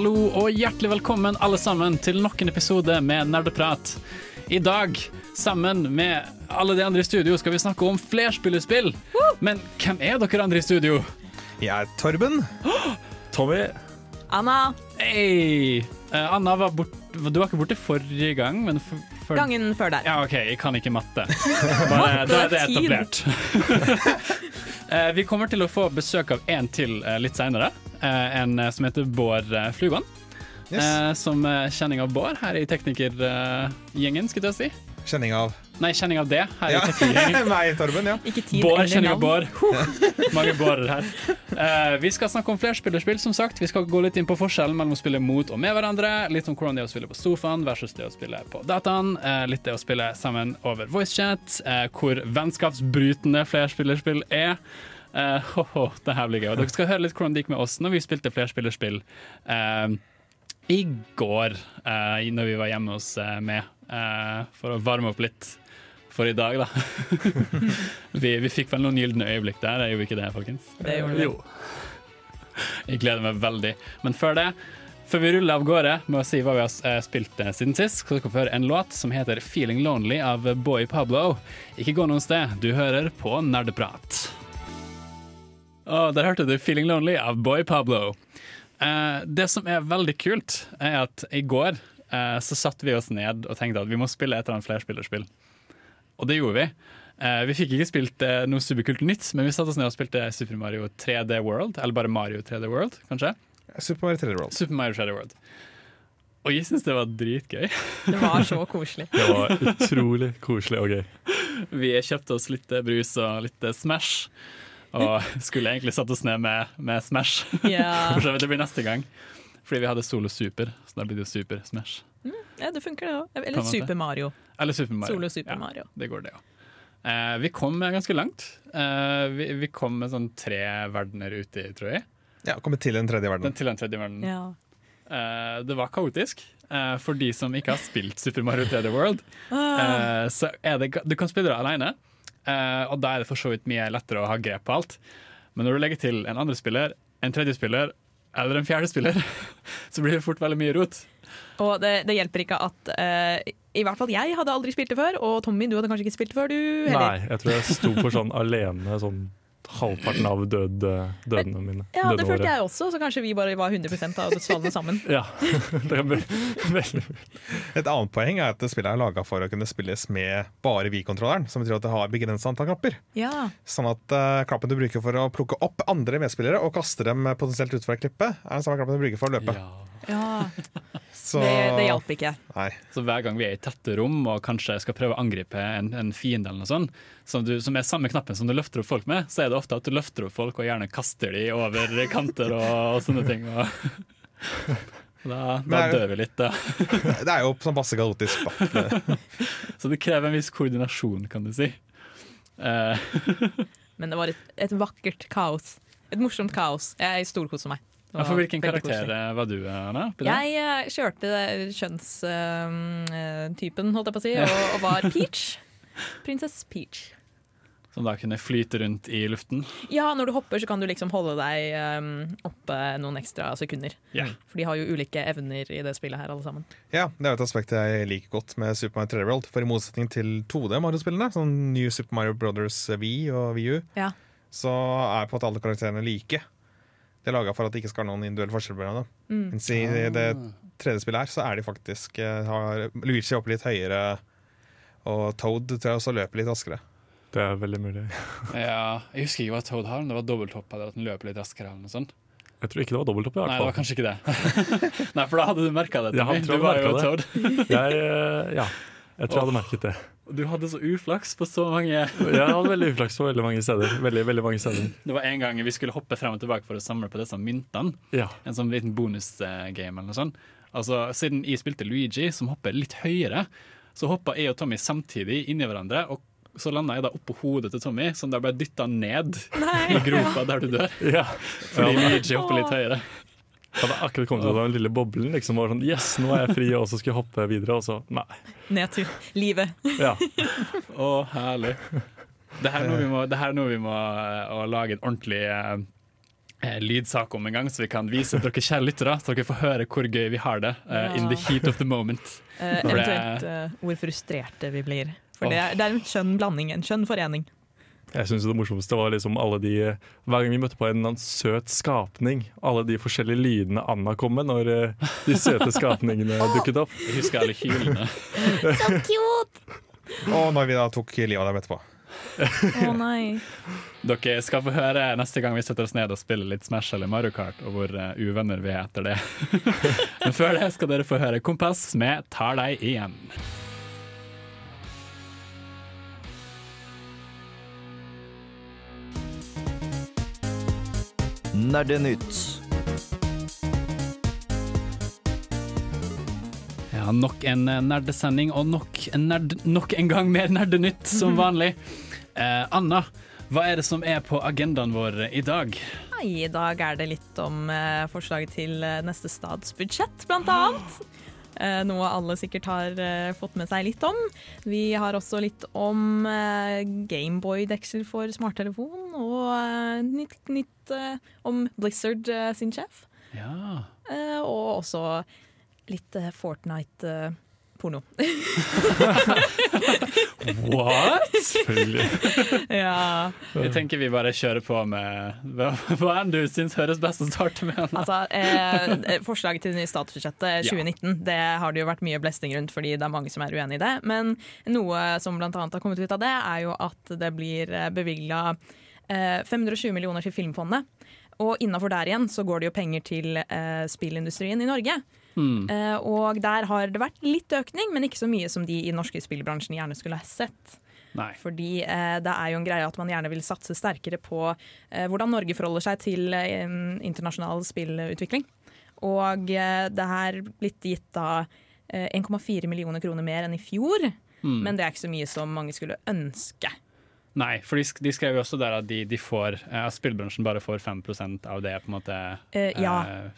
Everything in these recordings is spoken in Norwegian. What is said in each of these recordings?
Hallo og hjertelig velkommen alle sammen til nok en episode med Nerdeprat. I dag, sammen med alle de andre i studio, skal vi snakke om flerspillerspill. Men hvem er dere andre i studio? Jeg er Torben. Tommy, Anna, Hey. Eh, Anna var bort, du var ikke borte forrige gang, men for, gangen før der. Ja, OK, jeg kan ikke matte. Bare, da er det etablert. Eh, vi kommer til å få besøk av en til eh, litt seinere. En eh, som heter Bård eh, Flugan. Yes. Eh, som eh, kjenning av Bård her i teknikergjengen, skulle jeg si. Kjenning av Nei, kjenning av det her ja. i. Meg, Torben. ja Ikke tid Bård, kjenning av. Bård. Mange Bårder her. Uh, vi skal snakke om flerspillerspill, som sagt. Vi skal gå litt inn på forskjellen mellom å spille mot og med hverandre. Litt om hvordan det er å spille på sofaen versus det å spille på dataen. Uh, litt det å spille sammen over voicechat. Uh, hvor vennskapsbrytende flerspillerspill er. Uh, ho, ho, det her blir gøy. Dere skal høre litt hvordan det gikk med oss når vi spilte flerspillerspill uh, i går, uh, når vi var hjemme hos uh, meg, uh, for å varme opp litt for i dag, da. vi, vi fikk vel noen gylne øyeblikk der, gjorde vi ikke det, folkens? Det gjorde vi. Jo. Jeg gleder meg veldig. Men før det, før vi ruller av gårde med å si hva vi har spilt siden sist, skal dere få høre en låt som heter 'Feeling Lonely' av Boy Pablo. Ikke gå noe sted, du hører på Nerdeprat. Og der hørte du 'Feeling Lonely' av Boy Pablo. Eh, det som er veldig kult, er at i går eh, så satte vi oss ned og tenkte at vi må spille et eller annet flerspillerspill. Og det gjorde vi. Eh, vi fikk ikke spilt eh, noe superkult nytt, men vi satte oss ned og spilte Super Mario 3D World. Eller bare Mario 3D World, kanskje. Super Mario 3D World. Super Mario 3D World. Og jeg syns det var dritgøy. Det var så koselig. det var utrolig koselig og gøy. Vi kjøpte oss litt brus og litt Smash. Og skulle egentlig satt oss ned med, med Smash. Ja. For så vidt det blir neste gang. Fordi vi hadde Solo Super, så da blir det Super Smash. ja, det funker det òg. Eller. Super Mario. Eller Super Mario. Solo Super Ja. Mario. Det går, det òg. Eh, vi kom ganske langt. Eh, vi, vi kom med sånn tre verdener uti, tror jeg. Ja, Kommet til en tredje Den verden. til den tredje verden. Ja. Eh, det var kaotisk. Eh, for de som ikke har spilt Super Mario 3D World, eh, så er det Du kan spille det alene, eh, og da er det for så vidt mye lettere å ha grep på alt. Men når du legger til en andre spiller, en tredje spiller eller en fjerde spiller, så blir det fort veldig mye rot. Og det, det hjelper ikke at uh, I hvert fall jeg hadde aldri spilt det før, og Tommy, du hadde kanskje ikke spilt det før, du heller. Nei, jeg tror jeg sto for sånn alene sånn halvparten av død, dødene mine. Ja, det følte jeg også, så kanskje vi bare var 100 av dødsfallene sammen. Ja, det er ve- veldig Et annet poeng er at spillet er laga for å kunne spilles med bare Wii-kontrolleren. Som betyr at det har begrenset antall knapper. Ja. Sånn at uh, knappen du bruker for å plukke opp andre medspillere og kaste dem potensielt utfor et klippe, er den samme knappen du bruker for å løpe. ja. Så Det, det hjalp ikke. Nei. Så hver gang vi er i tette rom og kanskje skal prøve å angripe en, en fiende, eller noe sånt, som, du, som er samme knappen som du løfter opp folk med, så er det ofte at du løfter opp folk og gjerne kaster de over kanter og, og sånne ting. Og da, da dør vi litt, da. Det er jo sånn passe kaotisk, da. Så det krever en viss koordinasjon, kan du si. Eh, Men det var et, et vakkert kaos. Et morsomt kaos. Jeg storkoser meg. Ja, for hvilken karakter koselig. eh, var du, Anna? Jeg eh, kjørte kjønnstypen, holdt jeg på å si, og, og var Peach. Prinsess Peach. Som da kunne flyte rundt i luften? Ja, når du hopper, så kan du liksom holde deg um, oppe noen ekstra sekunder. Yeah. For de har jo ulike evner i det spillet her, alle sammen. Ja, Det er et aspekt jeg liker godt med Super Mario 3D World. For i motsetning til 2D Mario-spillene, sånn New Super Mario Brothers Wii og Wii U, Ja. så er på en måte alle karakterene like. Det er laga for at det ikke skal være noen individuell forskjell mellom dem. Mm. Mens i det tredje spillet her, så er de faktisk eh, har Luigi oppe litt høyere, og Toad tror jeg også løper litt raskere. Det er veldig mulig. Ja, jeg husker ikke hva Toad har, om det var dobbelthopp eller at den løper litt raskere. eller noe sånt. Jeg tror ikke det var dobbelthopp, Nei, det var kanskje ikke det. Nei, for da hadde du merka det. Ja, jeg. Jeg, eh, ja, jeg tror jeg hadde merket det. Du hadde så uflaks på så mange Jeg hadde veldig uflaks på veldig mange steder. Veldig, veldig mange steder. Det var en gang vi skulle hoppe frem og tilbake for å samle på disse myntene. Ja. En sånn liten bonusgame eller noe sånt. Altså, Siden jeg spilte Luigi, som hopper litt høyere, så hoppa jeg og Tommy samtidig inni hverandre. og så landa jeg da oppå hodet til Tommy, som da ble dytta ned i gropa der du dør. Ja. Fordi Ja, Luigi hopper litt høyere. Jeg hadde akkurat kommet ut av den lille boblen. Liksom, og var sånn, yes, nå er jeg fri, og så skal jeg hoppe videre, og så nei. Ned til livet. Ja. Å, herlig. Det her er noe vi må, det her er noe vi må eh, å lage en ordentlig eh, eh, lydsak om en gang, så vi kan vise dere kjære lyttere, så dere får høre hvor gøy vi har det eh, in the heat of the moment. Eh, For det- eventuelt eh, hvor frustrerte vi blir. For det, er- det er en skjønn blanding, en skjønn forening. Jeg synes det morsomste var liksom alle de Hver gang vi møtte på en annen søt skapning, alle de forskjellige lydene Anna kom med når eh, de søte skapningene dukket opp. Jeg husker alle hylene. Og når vi da tok livet av dem etterpå. Å nei. Dere skal få høre neste gang vi setter oss ned og spiller litt Smash eller Mario Kart, og hvor eh, uvenner vi er etter det. Men før det skal dere få høre Kompass med 'Tar deg igjen'. Nerdenytt. Ja, nok en eh, nerdesending, og nok en, nerd, nok en gang mer nerdenytt som vanlig. Eh, Anna, hva er det som er på agendaen vår i dag? I dag er det litt om eh, forslaget til eh, neste statsbudsjett, blant annet. Eh, noe alle sikkert har eh, fått med seg litt om. Vi har også litt om eh, Gameboy-deksel for smarttelefon, og nytt, nytt om Blizzard sin sjef. Ja. Og også litt eh, Fortnite-porno. What? Selvfølgelig. ja. Jeg tenker vi bare kjører på med hva, enn du syns høres best å starte med. Altså, eh, Forslaget til det nye statsbudsjettet Ja. 2019 det har det jo vært mye blesting rundt, fordi det er mange som er uenig i det. Men noe som annet har kommet ut av det, er jo at det blir bevilga eh, 520 millioner til Filmfondet. Og innafor der igjen så går det jo penger til eh, spillindustrien i Norge. Hmm. Eh, og der har det vært litt økning, men ikke så mye som de i norske spillbransjen gjerne skulle ha sett. Nei. Fordi eh, det er jo en greie at man gjerne vil satse sterkere på eh, hvordan Norge forholder seg til internasjonal spillutvikling. Og det er blitt gitt da eh, 1,4 millioner kroner mer enn i fjor. mm. Men det er ikke så mye som mange skulle ønske. Nei, for de, de skrev jo også der at de, de får, eh, spillbransjen bare får 5% av det på en måte Eh, ja. eh,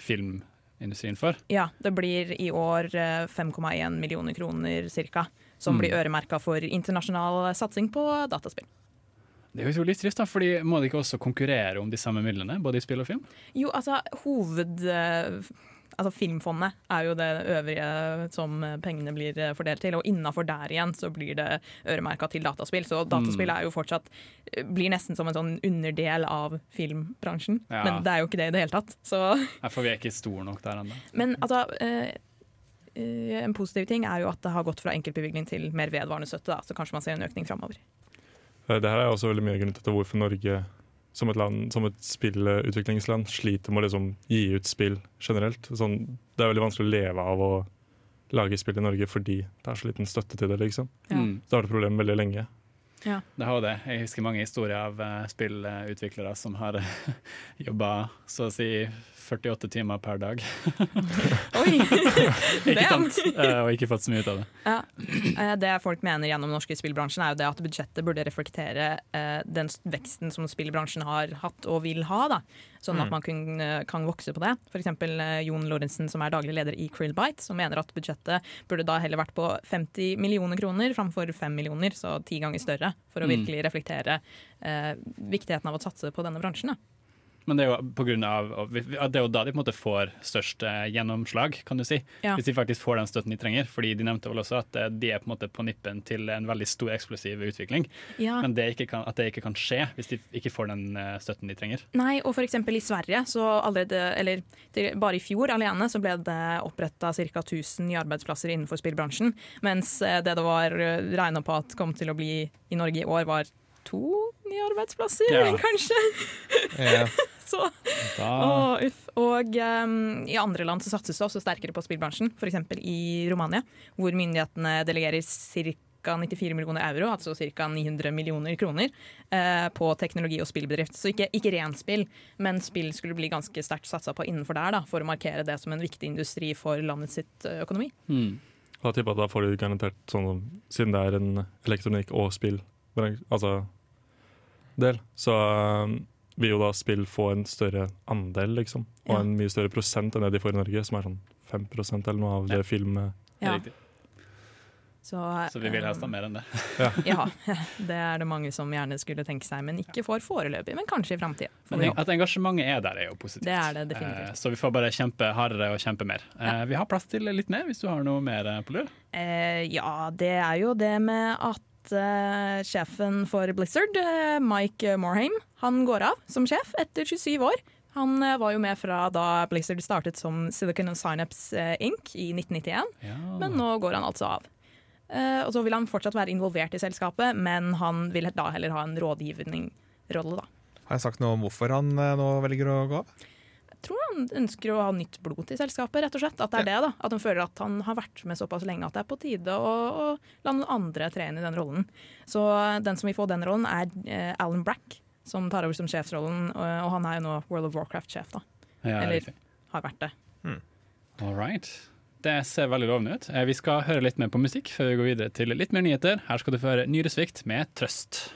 filmindustrien for? Ja, det blir i år eh, 5,1 millioner kroner cirka, som Mm. blir øremerka for internasjonal satsing på dataspill. Det er jo litt trist, da, fordi må de ikke også konkurrere om de samme midlene, både i spill og film? Jo, altså hoved... Altså Filmfondet er jo det øvrige som pengene blir fordelt til, og innafor der igjen så blir det øremerka til dataspill. Så dataspill Mm. er jo fortsatt blir nesten som en sånn underdel av filmbransjen. Ja. Men det er jo ikke det i det hele tatt. Så, for vi er ikke store nok der ennå. men altså eh, eh, En positiv ting er jo at det har gått fra enkeltbevilgning til mer vedvarende støtte, da, så kanskje man ser en økning framover. Eh, Det her er også veldig mye grunn til hvorfor Norge som et, land, som et spillutviklingsland sliter med å liksom gi ut spill generelt. Sånn, det er veldig vanskelig å leve av å lage spill i Norge fordi det er så liten støtte til det. liksom. Ja. Så Det har vært et problem veldig lenge. Det har jo det. Jeg husker mange historier av uh, spillutviklere som har jobba så å si 48 timer per dag. Oi! ikke sant? Eh, og ikke fått så mye ut av det. Ja. Eh, Det folk mener gjennom norske spillbransjen, er jo det at budsjettet burde reflektere eh, den veksten som spillbransjen har hatt og vil ha. Da. Sånn at man kun, kan vokse på det. F.eks. Jon Lorentzen, som er daglig leder i Krillbite, som mener at budsjettet burde da heller vært på 50 millioner kroner framfor 5 millioner, så ti ganger større, for å Mm. virkelig reflektere eh, viktigheten av å satse på denne bransjen. Da. Men det er jo på grunn av det er jo da de på en måte får størst eh, gjennomslag, kan du si. Ja. Hvis de faktisk får den støtten de trenger. Fordi de nevnte vel også at eh, de er på en måte på nippen til en veldig stor eksplosiv utvikling. Ja. Men det kan, at det ikke kan skje hvis de ikke får den eh, støtten de trenger. Nei, og eksempel i Sverige, så allerede, eller bare i fjor alene, så ble det oppretta ca. 1000 nye arbeidsplasser innenfor spillbransjen. Mens det det var regna på at kom til å bli i Norge i år, var to nye arbeidsplasser, Ja. kanskje. Så, og, uff. Og um, i andre land så satses det også sterkere på spillbransjen, f.eks. i Romania, hvor myndighetene delegerer ca. 94 millioner euro, altså ca. 900 millioner kroner, eh, på teknologi og spillbedrift. Så ikke, ikke ren spill, men spill skulle bli ganske sterkt satsa på innenfor der, da, for å markere det som en viktig industri for landet sitt økonomi. Mm. Da tipper jeg at da får du garantert sånn, siden det er en elektronikk og spill altså, del, så um, vil jo da spill få en større andel, liksom. Og Ja. en mye større prosent enn det de får i Norge, som er sånn 5% eller noe av det ja. Er Ja. Så, Så vi vil helst ha mer enn det. Ja, det er det mange som gjerne skulle tenke seg, men ikke får foreløpig. Men kanskje i framtida. At engasjementet er der, er jo positivt. Det er det definitivt. Eh, Så vi får bare kjempe hardere og kjempe mer. Eh, Vi har plass til litt mer, hvis du har noe mer eh, på lur. Eh, ja, det er jo det med at eh, sjefen for Blizzard, uh, Mike Morhaime, han går av som sjef etter 27 år. Han uh, var jo med fra da Blizzard startet som Silicon and Synapse Inc. i 1991, Ja. men nå går han altså av. Eh, og så vil han fortsatt være involvert i selskapet, men han vil da heller ha en rådgivningrolle, da. Har jeg sagt noe om hvorfor han nå velger å gå av? Tror han ønsker å ha nytt blod til selskapet, rett og slett. At det er det, da. At han føler at han har vært med såpass lenge at det er på tide å, å la noen andre tre inn i den rollen. Så den som vil få den rollen, er eh, Alan Brack, som tar over som sjefsrollen. Og, og han er jo nå World of Warcraft-sjef, da. Ja, Eller- riktig. Har vært det. All right. Det ser veldig lovende ut. Eh, Vi skal høre litt mer på musikk før vi går videre til litt mer nyheter. Her skal du få høre Nyresvikt med Trøst.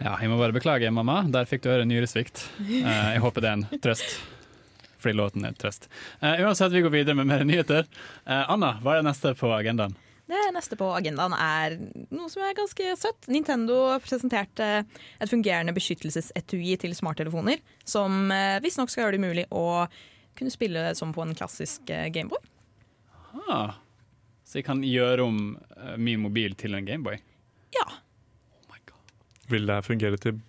Ja, jeg må bare beklage, mamma. Der fikk du høre Nyresvikt. Eh, Jeg håper det er en trøst. Fordi låten er trøst. Eh, Uansett, vi går videre med mer nyheter. Eh, Anna, hva er det neste på agendaen? Det neste på agendaen er noe som er ganske søtt. Nintendo presenterte et fungerende beskyttelsesetui til smarttelefoner, som visstnok skal gjøre det mulig å kunne spille som på en klassisk Gameboy. Ah, så jeg kan gjøre om min mobil til en Gameboy? Ja. Vil det fungere til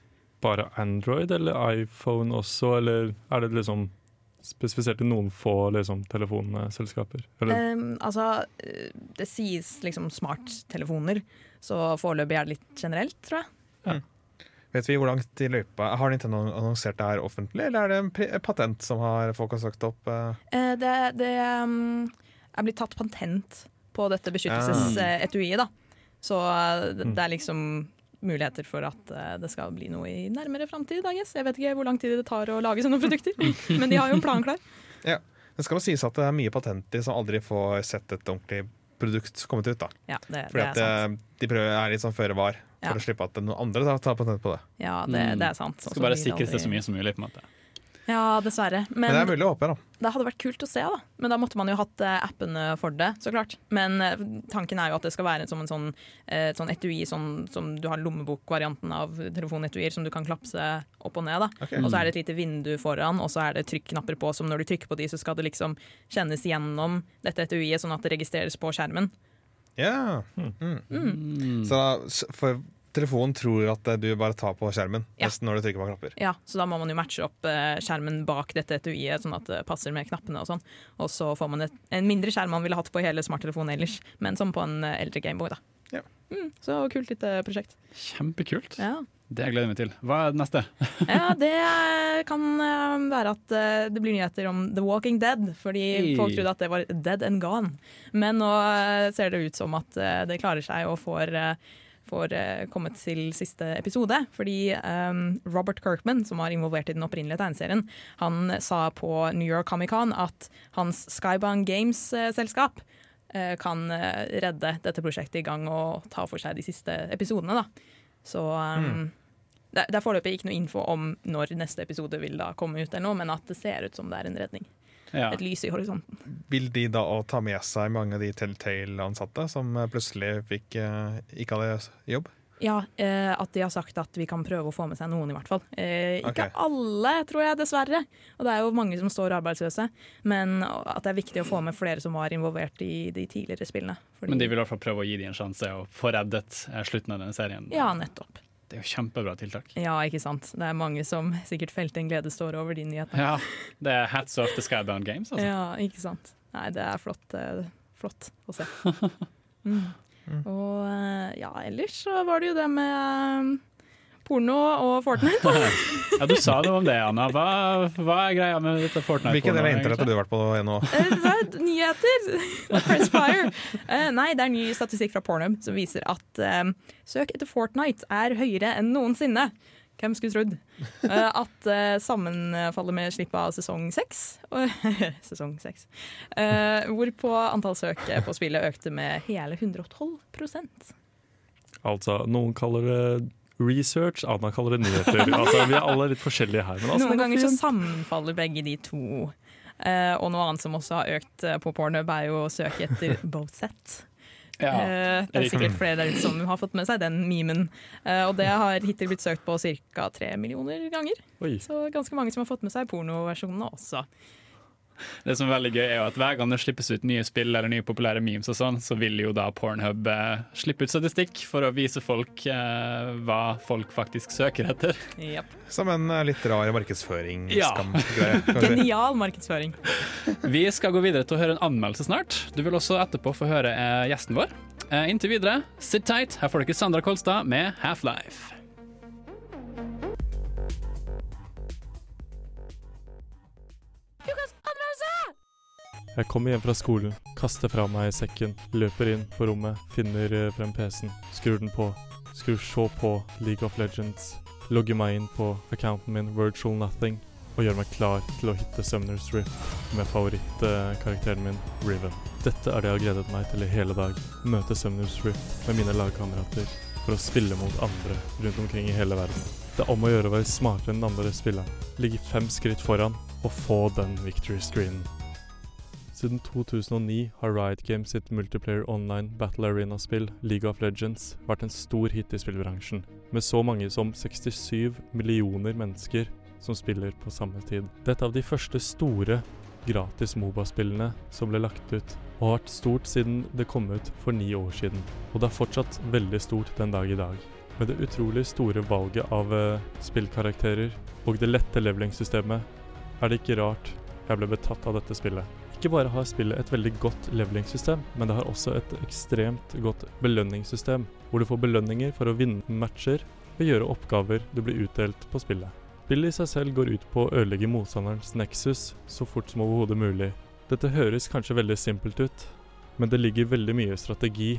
bare Android eller iPhone også, eller er det liksom spesifisert til noen få liksom, telefonselskaper? Eller, Um, altså, det sies liksom smarttelefoner, så foreløpig er det litt generelt, tror jeg. Vet vi hvor langt i løypa Har Nintendo annonsert det her offentlig, eller er det en patent som har folk har søkt opp? Uh, Eh, det det um, er blitt tatt patent på dette beskyttelsesetuiet, da. Så eh, det, det er liksom muligheter for at eh, det skal bli noe i nærmere framtid. Jeg vet ikke hvor lang tid det tar å lage sånne produkter, men de har jo en plan klar. Det skal jo sies at det er mye patenter som aldri får sett et ordentlig produkt kommet ut. da Ja, det, Fordi det at er sant. eh, de prøver er litt sånn føre var, for Ja. å slippe at noen andre tar, patent på det. Ja, det, Mm. det er sant. Og Skal bare blir det sikres det så mye som mulig, på en måte. Ja, dessverre. Men, det er mulig å håpe, da. Det hadde vært kult å se, da. Men da måtte man jo hatt eh, appene for det, så klart. Men eh, tanken er jo at det skal være som en sånn, et sånn etui sånn, som du har lommebokvarianten av telefonetuier som du kan klapse opp og ned. da. Ok. Og så er det et lite vindu foran, og så er det trykknapper på, som når du trykker på de, så skal det liksom kjennes gjennom dette etuiet, sånn at det registreres på skjermen. Ja. Mm. Mm. Så da, for telefonen tror at eh, du bare tar på skjermen Ja. nesten når du trykker på knapper. Ja, Så da må man jo matche opp eh, skjermen bak dette etuiet, sånn at det passer med knappene og sånn. Og så får man et, en mindre skjerm man ville hatt på hele smarttelefonen ellers, men som på en eh, eldre Gameboy, da. Ja. Mm, så kult lite prosjekt. Kjempekult. Ja. Det gleder jeg meg til. Hva er det neste? Ja, det kan eh, være at eh, det blir nyheter om The Walking Dead, fordi Hey. folk trodde at det var dead and gone. Men nå eh, ser det ut som at eh, det klarer seg og får, eh, får eh, kommet til siste episode. Fordi um, Robert Kirkman, som var involvert i den opprinnelige tegneserien, han sa på New York Comic Con at hans Skybound Games-selskap uh, kan eh, redde dette prosjektet i gang og ta for seg de siste episodene. da. Så um, det, det er foreløpig ikke noe info om når neste episode vil da komme ut, eller noe, men at det ser ut som det er en redning. Ja. Et lys i horisonten. Vil de da ta med seg mange av de Telltale-ansatte som eh, plutselig fikk, eh, ikke hadde jobb? Ja, eh, at de har sagt at vi kan prøve å få med seg noen, i hvert fall. Eh, ikke okay. alle, tror jeg, dessverre. Og det er jo mange som står arbeidsløse. Men at det er viktig å få med flere som var involvert i de tidligere spillene. Fordi- Men de vil i hvert fall prøve å gi dem en sjanse og få reddet eh, slutten av denne serien. Ja, nettopp. Det er jo kjempebra tiltak. Ja, ikke sant. Det er mange som sikkert felte en gledeståre over de nyhetene. Ja, Det er hats off the Skybound Games, altså. Ja, ikke sant. Nei, det er flott, eh, flott å se. Mm. Og eh, ja, ellers så var det jo det med eh, porno og Fortnite. Ja, du sa noe om det, Anna. Hva, hva er greia med dette Fortnite? Hvilken del av internettet internett har du vært på nå? Eh, er Nyheter! Press fire. Uh, nei, det er ny statistikk fra Pornhub som viser at eh, søk etter Fortnite er høyere enn noensinne. Hvem skulle trodd? Uh, at uh, sammenfaller med slippet av sesong seks. sesong seks. Eh, hvorpå antall søk på spillet økte med hele 112% Altså, noen kaller det research, Anna kaller det nyheter. Altså, vi er alle litt forskjellige her. Men altså, Noen ganger så sammenfaller begge de to. Uh, og noe annet som også har økt eh, på Pornhub, er jo å søke etter Boset. Ja. uh, det er sikkert flere der ute som har fått med seg den memen. Uh, og det har hittil blitt søkt på ca. tre millioner ganger. Oi. Så ganske mange som har fått med seg pornoversjonene også. Det som er veldig gøy er jo at Hver gang det slippes ut nye spill eller nye populære memes, og sånn, så vil jo da Pornhub eh, slippe ut statistikk for å vise folk eh, hva folk faktisk søker etter. Yep. Som en eh, litt rar markedsføring. Ja. Genial markedsføring. Vi skal gå videre til å høre en anmeldelse snart. Du vil også etterpå få høre eh, gjesten vår. Eh, inntil videre, sit tight. Her får dere Sandra Kolstad med Half-Life. Jeg kommer hjem fra skolen, kaster fra meg sekken, løper inn på rommet, finner eh, frem PC-en, skrur den på, skrur så på League of Legends, logger meg inn på accounten min Virtual Nothing, og gjør meg klar til å hitte Summoners Rift med favorittkarakteren min, Riven. Dette er det jeg har gledet meg til i hele dag. Møte Summoners Rift med mine lagkamerater for å spille mot andre rundt omkring i hele verden. Det er om å gjøre å være smartere enn den andre spilleren, ligge fem skritt foran og få den victory screenen. Siden 2009 har Riot Games sitt multiplayer online battle arena-spill League of Legends vært en stor hit i spillbransjen, med så mange som 67 millioner mennesker som spiller på samme tid. Det er av de første store gratis Moba-spillene som ble lagt ut, og har vært stort siden det kom ut for ni år siden. Og det er fortsatt veldig stort den dag i dag. Med det utrolig store valget av uh, spillkarakterer og det lette leveling-systemet er det ikke rart jeg ble betatt av dette spillet. Ikke bare har spillet et veldig godt levelingssystem, men det har også et ekstremt godt belønningssystem, hvor du får belønninger for å vinne matcher ved å gjøre oppgaver du blir utdelt på spillet. Spillet i seg selv går ut på å ødelegge motstanderens nexus så fort som overhodet mulig. Dette høres kanskje veldig simpelt ut, men det ligger veldig mye strategi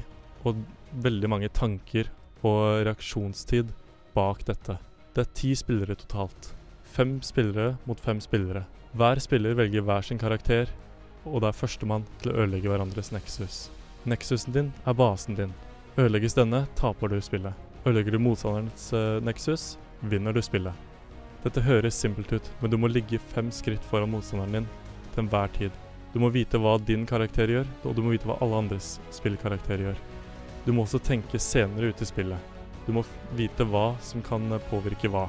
og veldig mange tanker og reaksjonstid bak dette. Det er ti spillere totalt. Fem spillere mot fem spillere. Hver spiller velger hver sin karakter, og det er førstemann til å ødelegge hverandres nexus. Nexusen din er basen din. Ødelegges denne, taper du spillet. Ødelegger du motstanderens uh, nexus, vinner du spillet. Dette høres simpelt ut, men du må ligge fem skritt foran motstanderen din til enhver tid. Du må vite hva din karakter gjør, og du må vite hva alle andres spillkarakter gjør. Du må også tenke senere ut i spillet. Du må vite hva som kan eh, påvirke hva.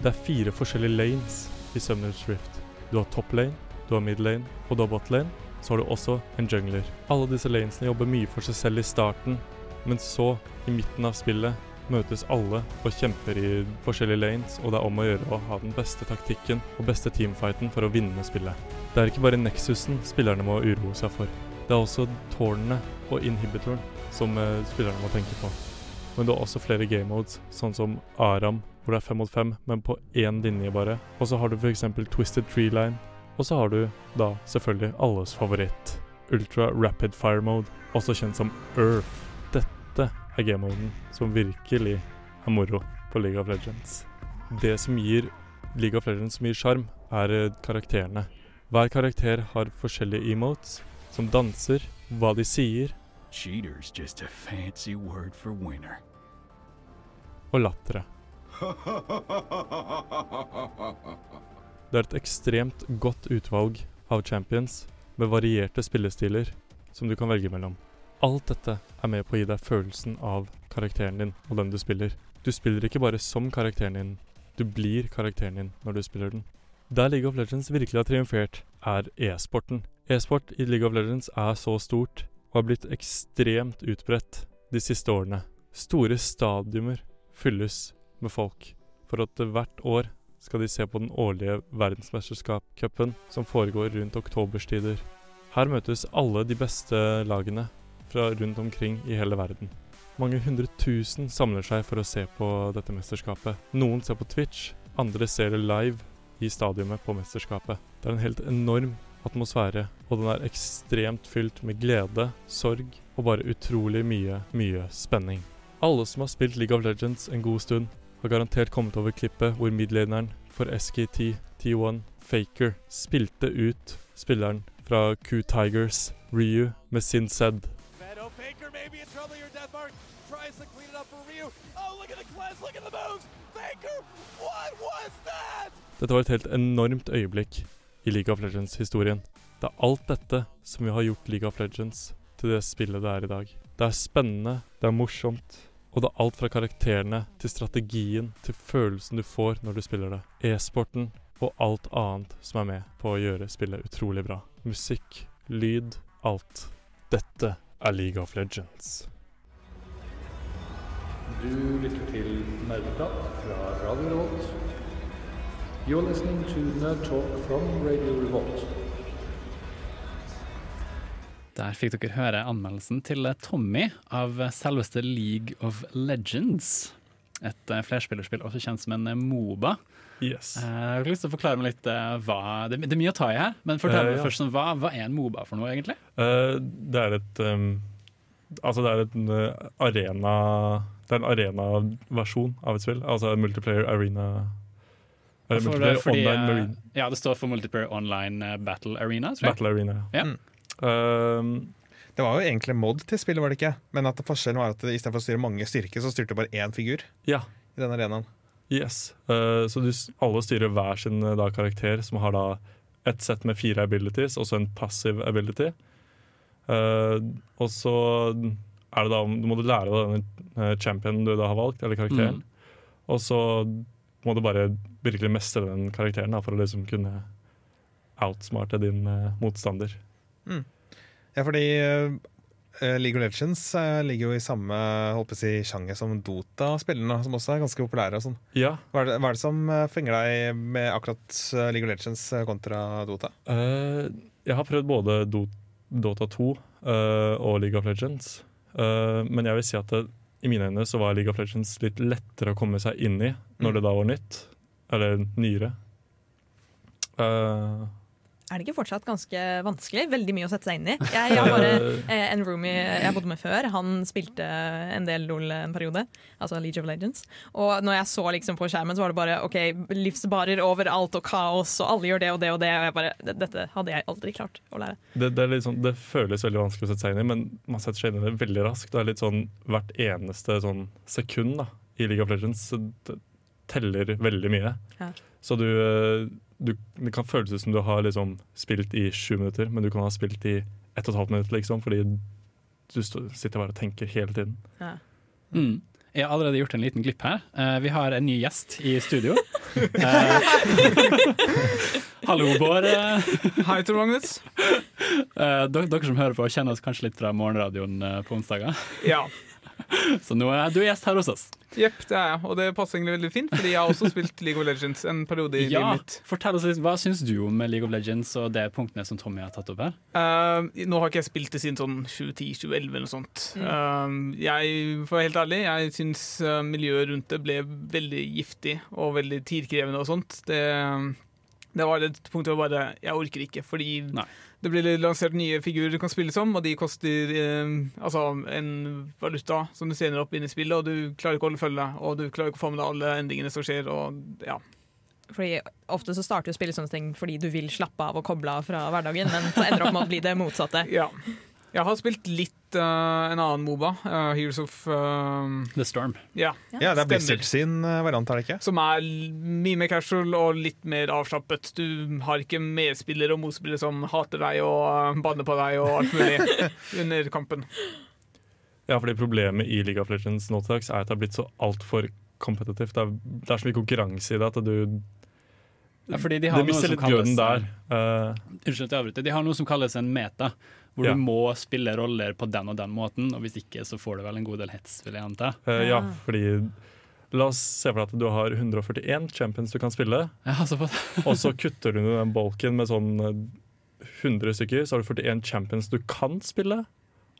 Det er fire forskjellige lanes i Summoners Rift. Du har top lane, du har mid lane, og du har bot lane. Så har du også en jungler. Alle disse lanesene jobber mye for seg selv i starten, men så, i midten av spillet, møtes alle og kjemper i forskjellige lanes, og det er om å gjøre å ha den beste taktikken og beste teamfighten for å vinne spillet. Det er ikke bare Nexusen spillerne må uroe seg for. Det er også tårnene og inhibitoren som eh, spillerne må tenke på. Men det er også flere game modes, sånn som Aram, hvor det er fem mot fem, men på én linje bare. Og så har du f.eks. Twisted Tree Line. Og så har du da selvfølgelig alles favoritt, Ultra Rapid Fire Mode, også kjent som Earth. Dette er game-moden som virkelig er moro på League of Legends. Det som gir League of Legends mye sjarm, er eh, karakterene. Hver karakter har forskjellige emotes, som danser, hva de sier, Cheater's just a fancy word for winner. og latteret. Det er et ekstremt godt utvalg av champions med varierte spillestiler som du kan velge mellom. Alt dette er med på å gi deg følelsen av karakteren din og den du spiller. Du spiller ikke bare som karakteren din, du blir karakteren din når du spiller den. Der League of Legends virkelig har triumfert, er e-sporten. E-sport i League of Legends er så stort og har blitt ekstremt utbredt de siste årene. Store stadiumer fylles med folk for at hvert år skal de se på den årlige verdensmesterskapscupen som foregår rundt oktoberstider. Her møtes alle de beste lagene fra rundt omkring i hele verden. Mange hundre tusen samler seg for å se på dette mesterskapet. Noen ser på Twitch, andre ser det live i stadionet på mesterskapet. Det er en helt enorm atmosfære, og den er ekstremt fylt med glede, sorg og bare utrolig mye, mye spenning. Alle som har spilt League of Legends en god stund, har garantert kommet over klippet hvor midlederen for SKT T1, Faker, spilte ut spilleren fra Q Tigers, Ryu, med sin Ryu. Oh? Dette var et helt enormt øyeblikk i League of Legends-historien. Det er alt dette som vi har gjort League of Legends til det spillet det er i dag. Det er spennende, det er morsomt, og det er alt fra karakterene til strategien til følelsen du får når du spiller det. E-sporten og alt annet som er med på å gjøre spillet utrolig bra. Musikk, lyd, alt. Dette er League of Legends. Du lytter til Nerdeprat fra Radio Revolt. You're listening to Nerd Talk from Radio Revolt. Der fikk dere høre anmeldelsen til Tommy av selveste League of Legends. Et eh, flerspillerspill også kjent som en eh, Moba. Yes. Eh, Jeg har lyst til å forklare meg litt hva Det det er mye å ta i her, men fortell meg meg ja. først hva, hva er en Moba for noe, egentlig? Uh, det er et um, Altså, det er en arena Det er en arenaversjon av et spill. Altså en multiplayer arena Eller For- fordi, online marine. Ja, det står for Multiplayer Online Battle Arena, tror jeg. Battle arena. Ja. Mm. Um, Det var jo egentlig mod til spillet, var det ikke? Men at forskjellen var at istedenfor å styre mange styrker, så styrte du bare én figur ja. i den arenaen. Yes. Eh, så du, alle styrer hver sin eh, da, karakter, som har da et sett med fire abilities, og så en passiv ability. Eh, og så er det da om- Du må du lære deg denne championen du da har valgt, eller karakteren. Og så må du bare virkelig mestre den karakteren da, for å liksom kunne outsmarte din eh, motstander. Ja, fordi eh, League of Legends eh, ligger jo i samme håper jeg, si, sjanger som Dota-spillene, som også er ganske populære. og sånn. Ja, Hva er det, hva er det som eh, fenger deg med akkurat League of Legends kontra Dota? Uh, jeg har prøvd både Do Dota 2 uh, og League of Legends. uh, men jeg vil si at det, i mine øyne så var League of Legends litt lettere å komme seg inn i når det da var nytt. Eller nyere. Eh, Er det ikke fortsatt ganske vanskelig? Veldig mye å sette seg inn i. Jeg, jeg har bare eh, En roomie jeg bodde med før, han spilte en del LOL en periode. Altså League of Legends. Og når jeg så liksom på skjermen, så var det bare OK, livsbarer overalt og kaos, og alle gjør det og det og det. Og jeg bare Dette hadde jeg aldri klart å lære. det, det, sånn, det føles veldig vanskelig å sette seg inn i, men man setter seg inn i det veldig raskt. Det er litt sånn hvert eneste sånn sekund da, i League of Legends det teller veldig mye. Ja. Så du, eh, du Det kan føles ut som du har liksom spilt i sju minutter, men du kan ha spilt i ett og et halvt minutt, liksom, fordi du sitter bare og tenker hele tiden. Ja. Mm. Jeg har allerede gjort en liten glipp her. Uh, vi har en ny gjest i studio. uh, hallo, Bård. Hei, Tor Magnus. Uh, dere, dere som hører på, kjenner oss kanskje litt fra morgenradioen på onsdager. Ja, Så nå er du gjest her hos oss. jepp, det er jeg. Og det passer egentlig veldig fint, fordi jeg har også spilt League of Legends en periode i Ja, livet mitt. Fortell oss litt, Hva syns du om League of Legends og de punktene som Tommy har tatt opp her? Uh, nå har ikke jeg spilt det siden sånn 2010-2011 eller noe sånt. Eh, jeg, for å være helt ærlig, jeg syns eh, miljøet rundt det ble veldig giftig og veldig tidkrevende og sånt. Det, det var et punkt hvor jeg bare Jeg orker ikke, fordi Nei. Det blir lansert nye figurer du kan spille som, og de koster eh, altså en valuta som du sender opp inn i spillet, og du klarer ikke å holde følge, og du klarer ikke å få med deg alle endringene som skjer, og ja. Fordi Ofte så starter jo spillet sånne ting fordi du vil slappe av og koble av fra hverdagen, men så ender det opp med å bli det motsatte. ja. Jeg har spilt litt uh, en annen Moba, Uh, Heroes of uh, The Storm. Ja. Ja, Det er. Blizzard sin variant, er det ikke? Som er mye mer casual og litt mer avslappet. Du har ikke medspillere og motspillere som hater deg og banner på deg og alt mulig under kampen. Ja, fordi Problemet i League of Legends nå til dags er at det har blitt så altfor kompetitivt. Det er, det er så mye konkurranse i det at du Ja, fordi de har Det noe mister som litt gløden der. Uh, Unnskyld at jeg avbryter. De har noe som kalles en meta, hvor Ja. du må spille roller på den og den måten, og hvis ikke så får du vel en god del hets, vil jeg anta. Uh, ja, fordi La oss se for deg at du har 141 champions du kan spille, Ja, og så kutter du ned den bolken med sånn eh, 100 stykker, så har du 41 champions du kan spille.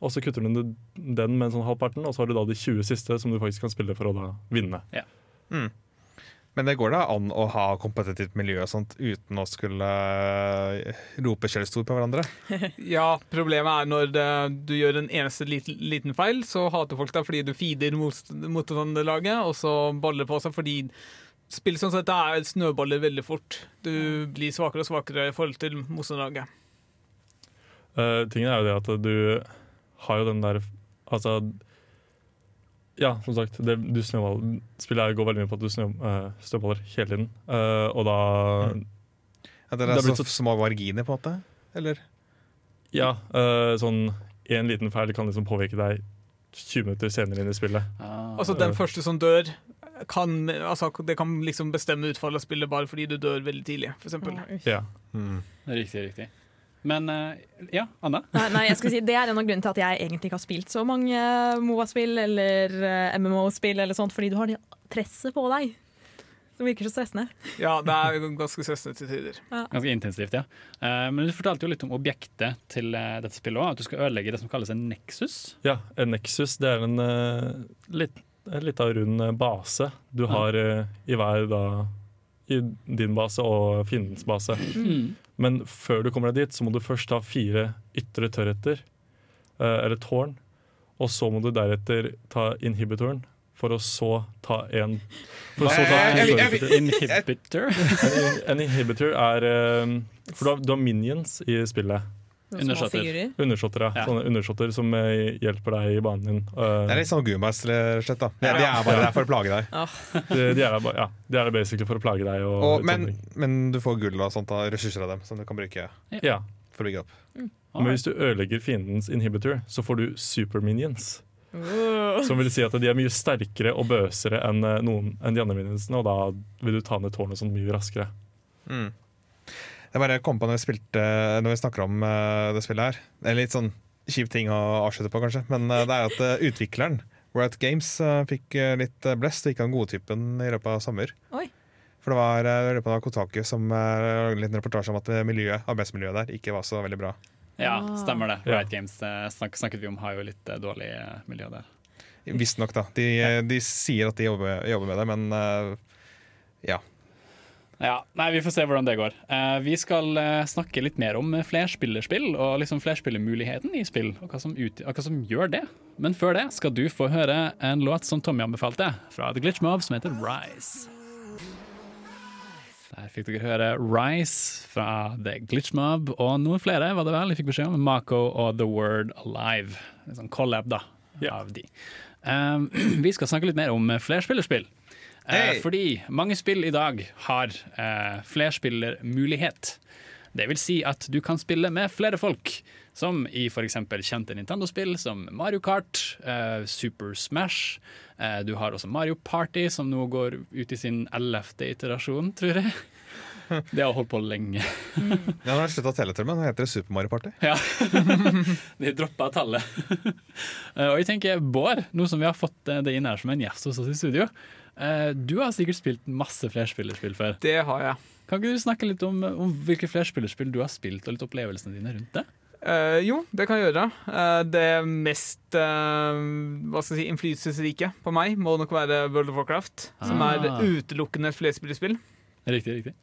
og så kutter du ned den med en sånn halvparten, og så har du da de 20 siste som du faktisk kan spille for å da vinne. Mm. Men det går da an å ha kompetitivt miljø og sånt uten å skulle eh, rope skjellsord på hverandre? Ja, problemet er når det, du gjør en eneste liten, liten feil, så hater folk deg fordi du feeder mot- motstanderlaget, og så baller på seg fordi spill sånn sett er snøballer veldig fort. Du blir svakere og svakere i forhold til motstanderlaget. Uh, tingen er jo det at du har jo den der Altså Ja, som sagt, det, du snøball, spillet går veldig mye på at du snø, uh, snøballer hele tiden. Uh, og da mm. det Det er, blitt så små marginer, på en måte? Eller? Ja, Uh, sånn en liten feil kan liksom påvirke deg 20 minutter senere inn i spillet. Ah. Altså Den første som dør, kan, altså, det kan liksom bestemme utfallet av spillet bare fordi du dør veldig tidlig, f.eks. Ja. Mm. Riktig, riktig. Men eh, ja, Anna? Nei, nei, jeg skal si, Det er en av grunnene til at jeg egentlig ikke har spilt så mange eh, MOA-spill eller eh, MMO-spill, eller sånt, fordi du har det presset på deg. Som virker så stressende. Ja, det er ganske stressende til tider. Ganske intensivt, ja. Eh, men du fortalte jo litt om objektet til dette spillet òg. At du skal ødelegge det som kalles en nexus. ja, en Nexus det er en uh, litt, en lita rund base du har uh, i hver da i din base og fiendens base. Men før du kommer deg dit, så må du først ta fire ytre tørrheter, eh, eller tårn. Og så må du deretter ta inhibitoren, for å så ta en For å så ta tørrheter. Inhibitor. En, en inhibitor er eh, For du har, du har minions i spillet. Undersåtter. Undersåtter, ja. Ja. Sånne undersåtter som eh, hjelper deg i banen din. Eh, Det er litt sånn Gumas, rett og slett. da. De, de er bare der for å plage deg. de, de er der ja, de er der basically for å plage deg. Og, Og, men, men du får gull og sånt av ressurser av dem som du kan bruke ja. for å bygge opp. Men hvis du ødelegger fiendens inhibitor, så får du super minions. Som vil si at de er mye sterkere og bøsere enn eh, noen enn de andre minionsene, og da vil du ta ned tårnet sånn mye raskere. Mm. Jeg bare kom på når vi, spilte, når vi snakker om eh, det spillet her. Det er litt sånn kjip ting å avslutte på, kanskje. Men eh, det er at eh, utvikleren, Riot Games, fikk litt blest og gikk av den gode typen i løpet av sommer. Oi. For det var uh, i løpet av Kotaku som uh, lagde en liten reportasje om at miljøet, arbeidsmiljøet der ikke var så veldig bra. Ja, Ah. stemmer det. Ja. Riot Games snak snakket vi om har jo litt dårlig miljø der. Visstnok, da. De, de sier at de jobber, jobber med det, men ja. Ja, nei, Vi får se hvordan det går. Uh, vi skal uh, snakke litt mer om flerspillerspill og liksom flerspillermuligheten i spill, og hva som, ut, og hva som gjør det. Men før det skal du få høre en låt som Tommy anbefalte, fra The Glitch Mob, som heter Rise. Der fikk dere høre Rise fra The Glitch Mob, og noen flere var det vel. Jeg fikk beskjed om Mako og The Word Alive. En sånn collab da, yeah. av de. Um, vi skal snakke litt mer om flerspillerspill. Eh, Hey! fordi mange spill i dag har eh, flerspillermulighet. Det vil si at du kan spille med flere folk, som i f.eks. kjente Nintendo-spill som Mario Kart, eh, Super Smash. Eh, du har også Mario Party, som nå går ut i sin ellevte iterasjon, tror jeg. Det har holdt på lenge. Ja, Nå har jeg slutta å telle til, men nå heter det Super Mario Party. Ja. De droppa tallet. Eh, Og jeg tenker, Bård, nå som vi har fått eh, det inn her som en gjest hos oss i studio, eh, du har sikkert spilt masse flerspillerspill før. Det har jeg. Kan ikke du snakke litt om, om hvilke flerspillerspill du har spilt, og litt opplevelsene dine rundt det? Uh, jo, det kan jeg gjøre. Uh, det mest uh, hva skal jeg si, innflytelsesrike på meg må nok være World of Warcraft, som er Ah. utelukkende flerspillerspill. Riktig, riktig.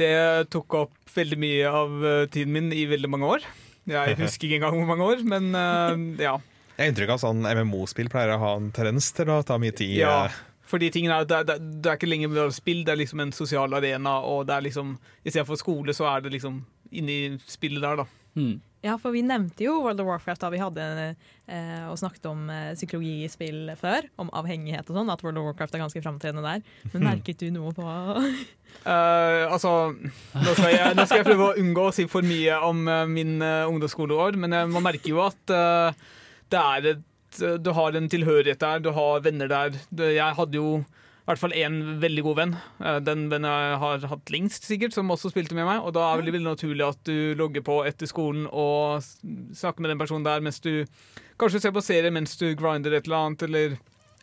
Det tok opp veldig mye av eh, tiden min i veldig mange år. Jeg husker ikke engang hvor mange år, men uh, ja. Jeg har inntrykk av sånn MMO-spill pleier å ha en tendens til å ta mye tid. ja. eh, Fordi tingen er, at det, er- det, det er ikke lenger bare spill, det er liksom en sosial arena, og det er liksom istedenfor skole, så er det liksom inni spillet der, da. Hmm. Ja, for vi nevnte jo World of Warcraft da vi hadde eh, og snakket om eh, psykologi i spill før, om avhengighet og sånn, at World of Warcraft er ganske framtredende der. Men merket du noe på uh, altså, nå skal, jeg, nå skal jeg prøve å unngå å si for mye om uh, min uh, ungdomsskoleår, men man merker jo at det er et Du har en tilhørighet der, du har venner der. Jeg hadde jo hvert fall én veldig god venn. eh, den vennen jeg har hatt lengst, sikkert, som også spilte med meg. Og da er det veldig naturlig at du logger på etter skolen og snakker med den personen der mens du kanskje ser på serie mens du grinder et eller annet, eller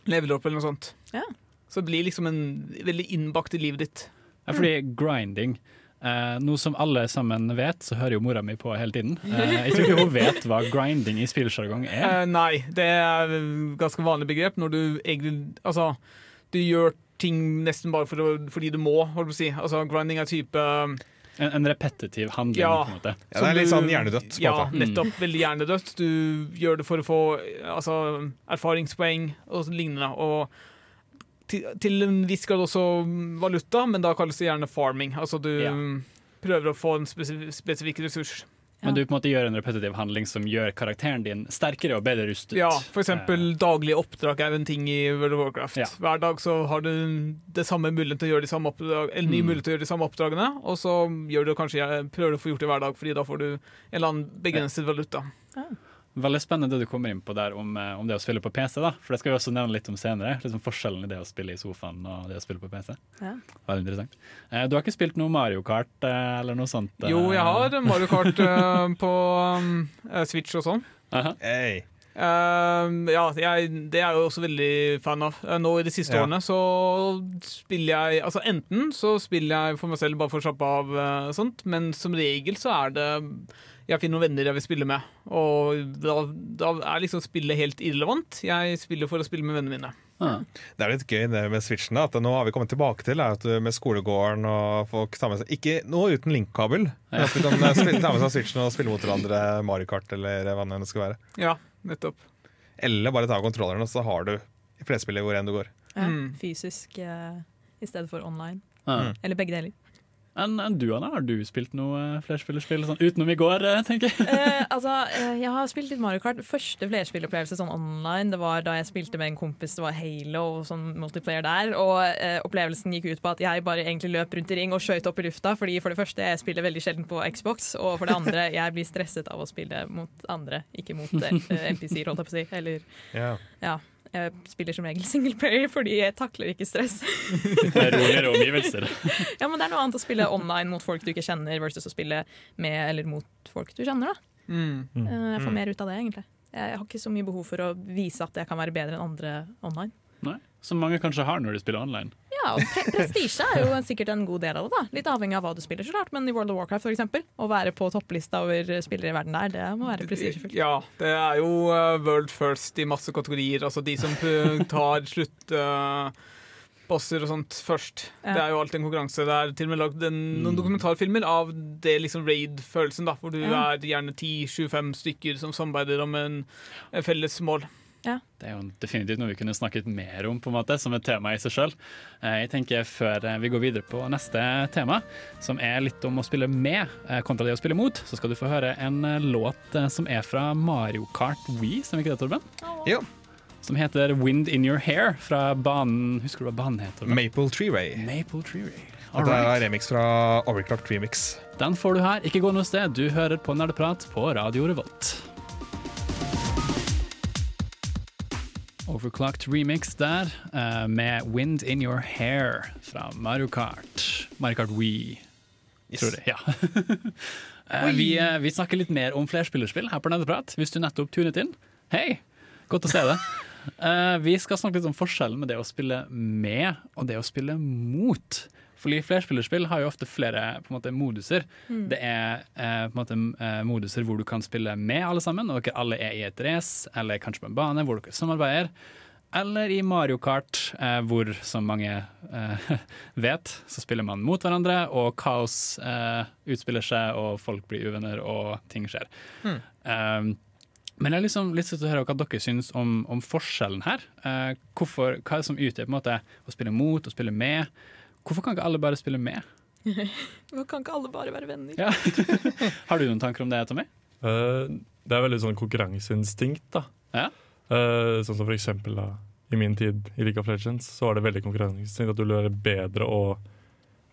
leveler opp eller noe sånt. Ja. Så det blir liksom en veldig innbakt i livet ditt. Ja, fordi grinding Eh, noe som alle sammen vet, så hører jo mora mi på hele tiden. Eh, jeg tror ikke hun vet hva grinding i spillsjargong er. Eh, nei, det er ganske vanlig begrep når du egentlig Altså, du gjør ting nesten bare for å, fordi du må, holdt på å si. Altså, grinding er type En, en repetitiv handling, Ja. på en måte. Ja, det er litt sånn hjernedødt, Ja, nettopp. Veldig hjernedødt. Du gjør det for å få altså, erfaringspoeng og lignende. Og til, til en viss grad også valuta, men da kalles det gjerne farming. Altså du Ja. prøver å få en spesif spesifikk ressurs. Men du på en måte gjør en repetitiv handling som gjør karakteren din sterkere og bedre rustet. Ja, for eksempel daglige oppdrag er en ting i World of Warcraft. Ja. Hver dag så har du det samme mulighet til å gjøre de samme oppdrag, eller ny Mm. mulighet til å gjøre de samme oppdragene, og så gjør du kanskje, prøver du å få gjort det hver dag, fordi da får du en eller annen begrenset valuta. Veldig spennende det du kommer inn på der om, eh, om det å spille på PC. da For det skal vi også nevne litt om senere. Liksom Forskjellen i det å spille i sofaen og det å spille på PC. Ja. Veldig interessant. Eh, du har ikke spilt noe Mario Kart eh, eller noe sånt? Jo, jeg har Mario Kart på eh, Switch og sånn. Hey. Uh, ja, jeg, det er jeg også veldig fan av. Nå i de siste Ja. årene så spiller jeg Altså enten så spiller jeg for meg selv bare for å slappe av, uh, sånt, men som regel så er det jeg finner noen venner jeg vil spille med, og da, da er liksom spillet helt irrelevant. Jeg spiller for å spille med vennene mine. Ah. Det er litt gøy det med Switchen. At nå har vi kommet tilbake til er at du med skolegården og folk tar med seg Ikke nå uten linkkabel, men at du kan eh, spille, ta med seg Switchen og spille mot hverandre Mario Kart eller hva det skal være. Ja, nettopp. Eller bare ta kontrolleren, og så har du flerspillet hvor enn du går. Ja, Mm. Fysisk eh, i stedet for online. Ah. Eller begge deler. Enn en du, Anna? Har du spilt noe eh, flerspillerspill sånn utenom i går, eh, tenker jeg? Eh, altså, eh, jeg har spilt litt Mario Kart. Første flerspillopplevelse sånn online Det var da jeg spilte med en kompis, det var Halo og sånn multiplayer der. Og eh, opplevelsen gikk ut på at jeg bare egentlig løp rundt i ring og skøyt opp i lufta. Fordi for det første, jeg spiller veldig sjelden på Xbox, og for det andre, jeg blir stresset av å spille mot andre, ikke mot NPC-er, holdt jeg på å si. Eller yeah. ja. Jeg spiller som regel singleplayer fordi jeg takler ikke stress. Med roligere omgivelser. Ja, men Det er noe annet å spille online mot folk du ikke kjenner, versus å spille med eller mot folk du kjenner. da. Mm. Eh, Jeg får Mm. mer ut av det, egentlig. Jeg har ikke så mye behov for å vise at jeg kan være bedre enn andre online. Nei, Som mange kanskje har når de spiller online. Ja, og pre Prestisje er jo sikkert en god del av det. da Litt avhengig av hva du spiller, så klart. Men i World of Warcraft eksempel, å være på topplista over spillere i verden der, det må være prestisjefullt. Ja, det er jo eh, world first i masse kategorier. Altså de som tar slutt Uh bosser og sånt først. Ja. Det er jo alltid en konkurranse. Det er til og med lagd noen Mm. dokumentarfilmer av det liksom raid-følelsen, da, hvor du Ja. er gjerne 10-25 stykker som samarbeider om en, en felles mål. Det er jo definitivt noe vi kunne snakket mer om på en måte, som et tema i seg sjøl. Jeg tenker før eh, vi går videre på neste tema, som er litt om å spille med eh, kontra det å spille mot, så skal du få høre en eh, låt eh, som er fra Mario Kart Wii, som ikke det, Torben? Jo. Som heter 'Wind In Your Hair' fra banen Husker du hva banen heter? Torben? Maple Treeway. Maple Treery. Og det er remix fra Overclock Remix. Den får du her. Ikke gå noe sted. Du hører på Nerdeprat på Radio Revolt. Overclocked remix der, eh, med 'Wind In Your Hair' fra Mario Kart. Mario Kart Wii, tror jeg. Ja. Eh, vi, eh, vi snakker litt mer om flerspillerspill her på Nerdeprat, hvis du nettopp tunet inn. Hei, godt å se deg. Vi skal snakke litt om forskjellen med det å spille med og det å spille mot. Fordi flerspillerspill har jo ofte flere på en måte, moduser. Det er eh, på en måte, eh, moduser hvor du kan spille med alle sammen, og dere alle er i et race, eller kanskje på en bane hvor dere samarbeider. Eller i Mario Kart, eh, hvor, som mange eh, vet, så spiller man mot hverandre, og kaos eh, utspiller seg, og folk blir uvenner, og ting skjer. Um, men jeg har liksom lyst til å høre hva dere syns om, om forskjellen her. Eh, hvorfor, hva er det som utgjør på en måte å spille mot og spille med? Hvorfor kan ikke alle bare spille med? Hvorfor kan ikke alle bare være venner. Ja. Har du noen tanker om det, Tommy? Uh, det er veldig sånn konkurranseinstinkt, da. Ja. Uh, sånn som for eksempel da, i min tid i League of Legends, så var det veldig konkurranseinstinkt at du ville være bedre og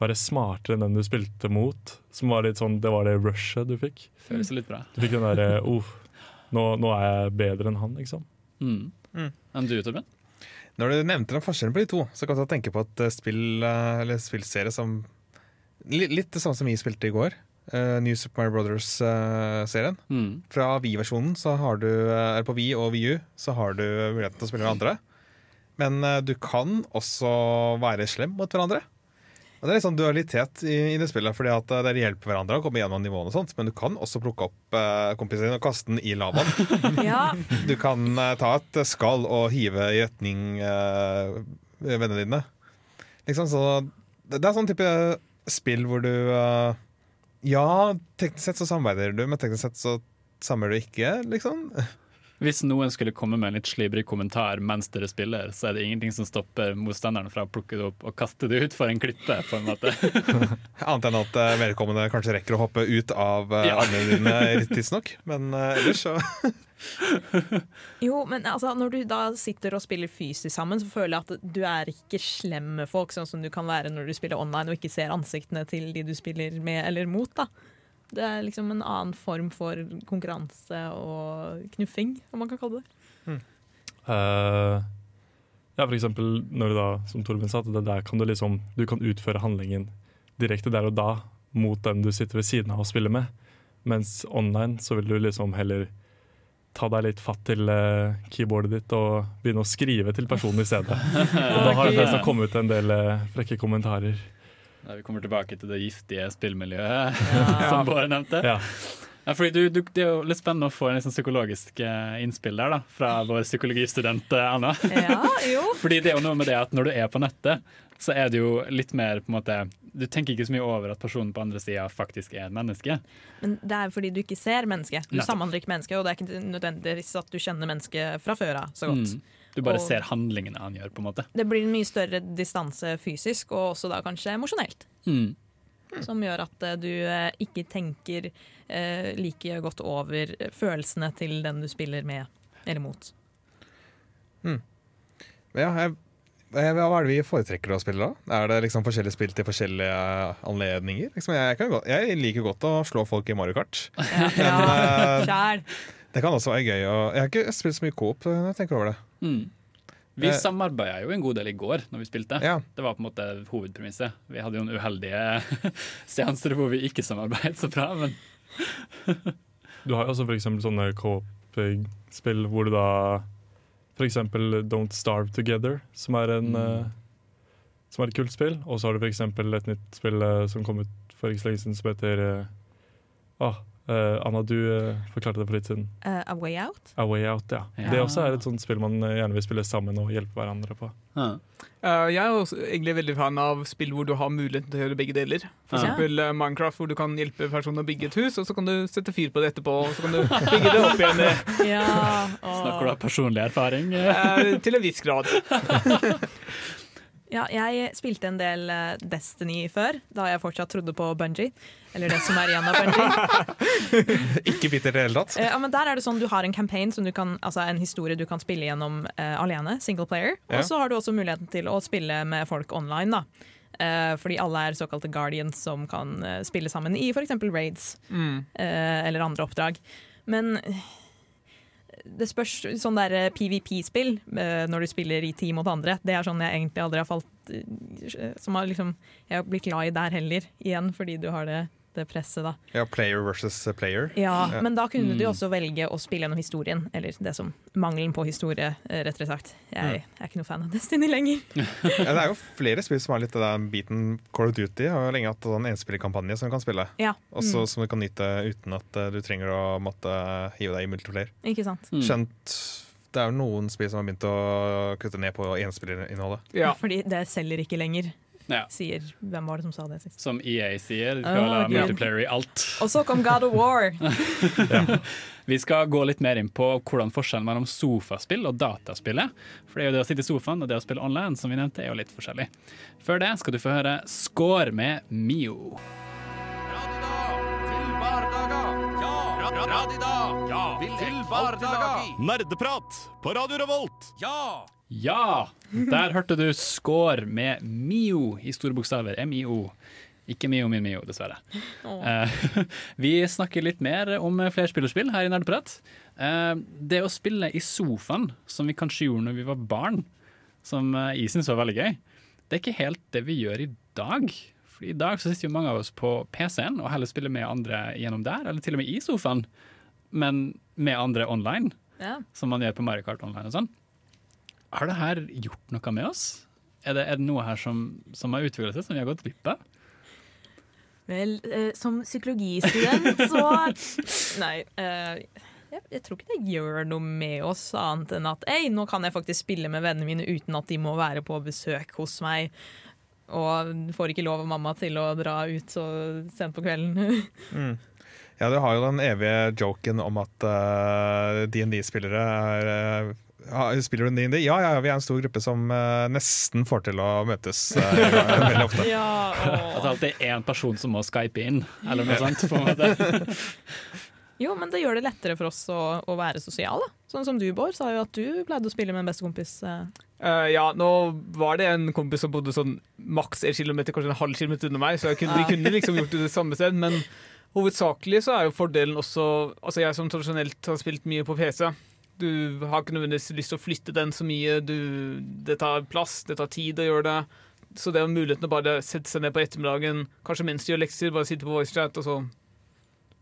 være smartere enn den du spilte mot. Som var litt sånn, Det var det rushet du fikk. Føles litt bra. Du fikk den derre oh, nå, nå er jeg bedre enn han, liksom. Mm. Mm. Enn du, Torben? Når du nevnte den forskjellen på de to, så kan du tenke på et eh, spill eh, eller spillserie som Litt det samme som vi spilte i går. Uh, New Super Mario Brothers-serien. Mm. Fra Wii-versjonen så har du uh, på Wii og Wii U så har du muligheten til å spille med andre. Men du kan også være slem mot hverandre. Og Det er litt sånn dualitet i, i det spillet, fordi at eh, dere hjelper hverandre å komme gjennom nivåene, og sånt, men du kan også plukke opp eh, kompisen din og kaste den i lavaen. Ja. Du kan eh, ta et skall og hive i retning eh, vennene dine. Liksom, så det, det er sånn type spill hvor du eh, Ja, teknisk sett så samarbeider du, men teknisk sett så samarbeider du ikke, liksom. Hvis noen skulle komme med en litt slibrig kommentar mens dere spiller, så er det ingenting som stopper motstanderen fra å plukke det opp og kaste det ut for en klippe, på en måte. Annet enn at eh, vedkommende kanskje rekker å hoppe ut av uh, Ja. armene dine tidsnok. Men eh, ellers så Jo, men altså, når du da sitter og spiller fysisk sammen, så føler jeg at du er ikke slem med folk, sånn som du kan være når du spiller online og ikke ser ansiktene til de du spiller med eller mot. da. Det er liksom en annen form for konkurranse og knuffing, om man kan kalle det. Eh, ja, for eksempel når du da, som Torben sa, det der kan du liksom Du kan utføre handlingen direkte der og da mot den du sitter ved siden av og spiller med. Mens online så vil du liksom heller ta deg litt fatt til uh, keyboardet ditt og begynne å skrive til personen i stedet. Og da har det best å komme ut en del uh, frekke kommentarer. Vi kommer tilbake til det giftige spillmiljøet som Bård nevnte. Ja. Ja, fordi du, du, det er jo litt spennende å få en sånn psykologisk eh, innspill der da, fra vår psykologistudent eh, Anna. Ja, jo. Fordi det er jo noe med det at når du er på nettet, så er det jo litt mer på en måte Du tenker ikke så mye over at personen på andre sida faktisk er et menneske. Men det er fordi du ikke ser mennesket. Du Nettopp. samhandler ikke mennesket, og det er ikke nødvendigvis at du kjenner mennesket fra før av så godt. Mm. Du bare Og- ser handlingene han gjør, på en måte. Det blir en mye større distanse fysisk, og også da kanskje emosjonelt. Mm. Som gjør at eh, du eh, ikke tenker eh, like godt over eh, følelsene til den du spiller med eller mot. Ja, jeg, jeg, hva er det vi foretrekker å spille da? Er det liksom forskjellige spill til forskjellige anledninger? Liksom, jeg, kan godt, jeg liker godt å slå folk i Mario Kart. Ja, men, ja, Det kan også være gøy. Og, jeg har ikke spilt så mye coop når jeg tenker over det. Mm. Vi Eh. samarbeida jo en god del i går når vi spilte. Ja. Det var på en måte hovedpremisset. Vi hadde jo noen uheldige seanser hvor vi ikke samarbeidet så bra, men Du har jo også eksempel sånne co-op-spill hvor du da eksempel Don't Starve Together, som er, en, eh, som er et kult spill. Og så har du eksempel et nytt spill uh, som kom ut for ikke så lenge siden, som heter uh, ah, eh, Anna, du uh, forklarte det for litt siden. Uh, a Way Out. A Way Out, ja. Ja. Det også er et sånt spill man gjerne vil spille sammen og hjelpe hverandre på. ja. Eh, jeg er også egentlig veldig fan av spill hvor du har muligheten til å gjøre begge deler. For Ja. eksempel eh, Minecraft, hvor du kan hjelpe personen å bygge et hus, og så kan du sette fyr på det etterpå, og så kan du bygge det opp igjen Ja, Snakker du av personlig erfaring? eh, til en viss grad. ja, jeg spilte en del eh, Destiny før, da jeg fortsatt trodde på Bungie. Eller det som er igjen av Bungie. Ikke bitter i det hele tatt. Eh, ja, men der er det sånn Du har en campaign, som du kan, altså en historie du kan spille gjennom uh, alene. Single player. Og så har du også muligheten til å spille med folk online. da fordi alle er såkalte guardians som kan spille sammen i f.eks. raids Mm. eller andre oppdrag. Men det spørs sånn der eh, PVP-spill eh, når du spiller i team mot andre. Det er sånn jeg egentlig aldri har falt eh, Som har liksom Jeg har blitt glad i der heller, igjen fordi du har det, det presset, da. Ja, player versus player. Ja, Ja. men da kunne du Mm. jo også velge å spille gjennom historien, eller det som mangelen på historie, eh, rettere sagt. Jeg er ikke noe fan av Destiny lenger. Ja, det er jo flere spill som har litt av den biten Call of Duty har lenge hatt sånn enspillerkampanje som du kan spille. Ja, Også mm, som du kan nyte uten at eh, du trenger å måtte hive deg i multiplayer. ikke sant. Mm. Skjønt det er jo noen spill som har begynt å kutte ned på enspillerinnholdet. Ja. Fordi det selger ikke lenger, Ja. sier Hvem var det som sa det sist? Som EA sier, de skal ha Gud. multiplayer i alt. Og så kom God of War! Vi skal gå litt mer inn på hvordan forskjellen mellom sofaspill og dataspill er. For det er jo det å sitte i sofaen og det å spille online, som vi nevnte, er jo litt forskjellig. Før det skal du få høre Score med Mio. Radida! Ja! Til! Nerdeprat på Radio Revolt. Ja! Ja! Der hørte du Score med Mio i store bokstaver. MIO. Ikke Mio min Mio, dessverre. Oh. vi snakker litt mer om flerspillerspill her i Nerdeprat. Eh, det å spille i sofaen, som vi kanskje gjorde når vi var barn, som eh, jeg syns var veldig gøy, det er ikke helt det vi gjør i dag. For i dag så sitter jo mange av oss på PC-en og heller spiller med andre gjennom der, eller til og med i sofaen, men med andre online, Ja. som man gjør på Mario Kart online og sånn. Har det her gjort noe med oss? Er det, er det noe her som, som har utviklet seg, som vi har gått glipp av? Vel, eh, som psykologistudent så Nei. Eh, jeg, jeg tror ikke det gjør noe med oss, annet enn at Ei, nå kan jeg faktisk spille med vennene mine uten at de må være på besøk hos meg. Og får ikke lov av mamma til å dra ut så sent på kvelden. Mm. Ja, du har jo den evige joken om at uh, DND-spillere er uh, Spiller du DND? Ja, ja, vi er en stor gruppe som uh, nesten får til å møtes uh, veldig ofte. ja, At det alltid er én person som må skype inn, eller noe sånt. på en måte. Jo, men det gjør det lettere for oss å, å være sosiale. Sånn som du, Bård, sa jo at du pleide å spille med en bestekompis. eh. Eh, ja, nå var det en kompis som bodde sånn maks en kilometer, kanskje en halv kilometer under meg, så jeg kunne, vi kunne liksom gjort det det samme sted. Men hovedsakelig så er jo fordelen også Altså jeg som tradisjonelt har spilt mye på PC. Du har ikke nødvendigvis lyst til å flytte den så mye. Du, det tar plass, det tar tid å gjøre det. Så det er muligheten å bare sette seg ned på ettermiddagen, kanskje mens du gjør lekser, bare sitte på voicechat og så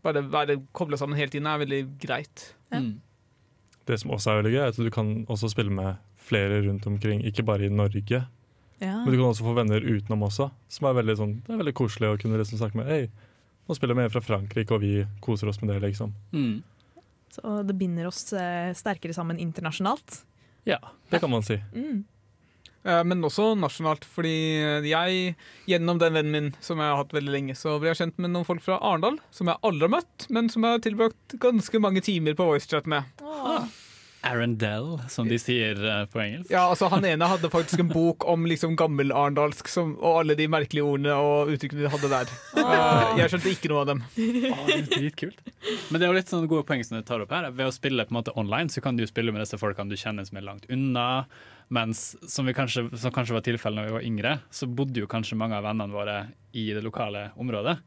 bare være kobla sammen hele tiden, er veldig greit. Mm. Det som også er veldig gøy, er at du kan også spille med flere rundt omkring, ikke bare i Norge. Ja. Men du kan også få venner utenom også, som er veldig, sånn, det er veldig koselig å kunne liksom snakke med. Hei, nå spiller vi med fra Frankrike, og vi koser oss med det, liksom. Mm. Så det binder oss eh, sterkere sammen internasjonalt. Ja, det kan man si. Mm. Eh, Men også nasjonalt, fordi jeg, gjennom den vennen min som jeg har hatt veldig lenge, så ble jeg kjent med noen folk fra Arendal som jeg aldri har møtt, men som jeg har tilbrakt ganske mange timer på voicechat med. Arendelle, som de sier eh, på engelsk. Ja, altså Han ene hadde faktisk en bok om liksom gammel-arendalsk og alle de merkelige ordene og uttrykkene de hadde der. Oh. Jeg skjønte ikke noe av dem. Oh, det er dritkult. Men det er jo litt sånne gode poeng som du tar opp her. Ved å spille på en måte online, så kan du spille med disse folkene du kjenner som er langt unna. Mens som, vi kanskje, som kanskje var tilfellet når vi var yngre, så bodde jo kanskje mange av vennene våre i det lokale området.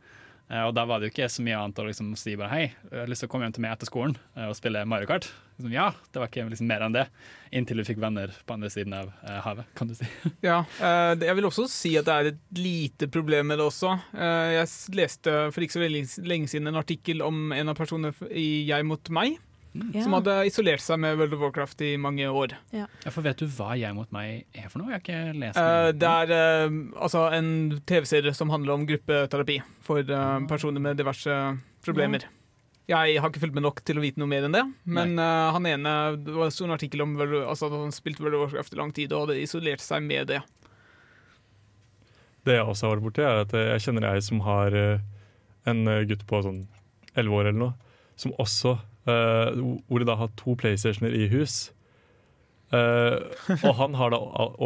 Eh, Og da var det jo ikke så mye annet å liksom si bare hei, jeg har lyst til å komme hjem til meg etter skolen eh, og spille Mario Kart. Liksom, ja, det var ikke liksom mer enn det. Inntil du fikk venner på andre siden av eh, havet, kan du si. Ja, eh, Jeg vil også si at det er et lite problem med det også. Eh, Jeg leste for ikke så veldig lenge siden en artikkel om en av personene i Jeg mot meg, Ja. som hadde isolert seg med World of Warcraft i mange år. Ja, for vet du hva Jeg mot meg er for noe? Jeg har ikke lest uh, det. Det er uh, altså en TV-serie som handler om gruppeterapi for uh, personer med diverse problemer. Jeg har ikke fulgt med nok til å vite noe mer enn det, men uh, han ene det var en stor artikkel om World- altså, at han spilte World of Warcraft i lang tid og hadde isolert seg med det. Det jeg også har vært borti, er at jeg kjenner ei som har en gutt på sånn 11 år eller noe, som også eh, Hvor de da har to PlayStationer i hus. Uh, og han har da av-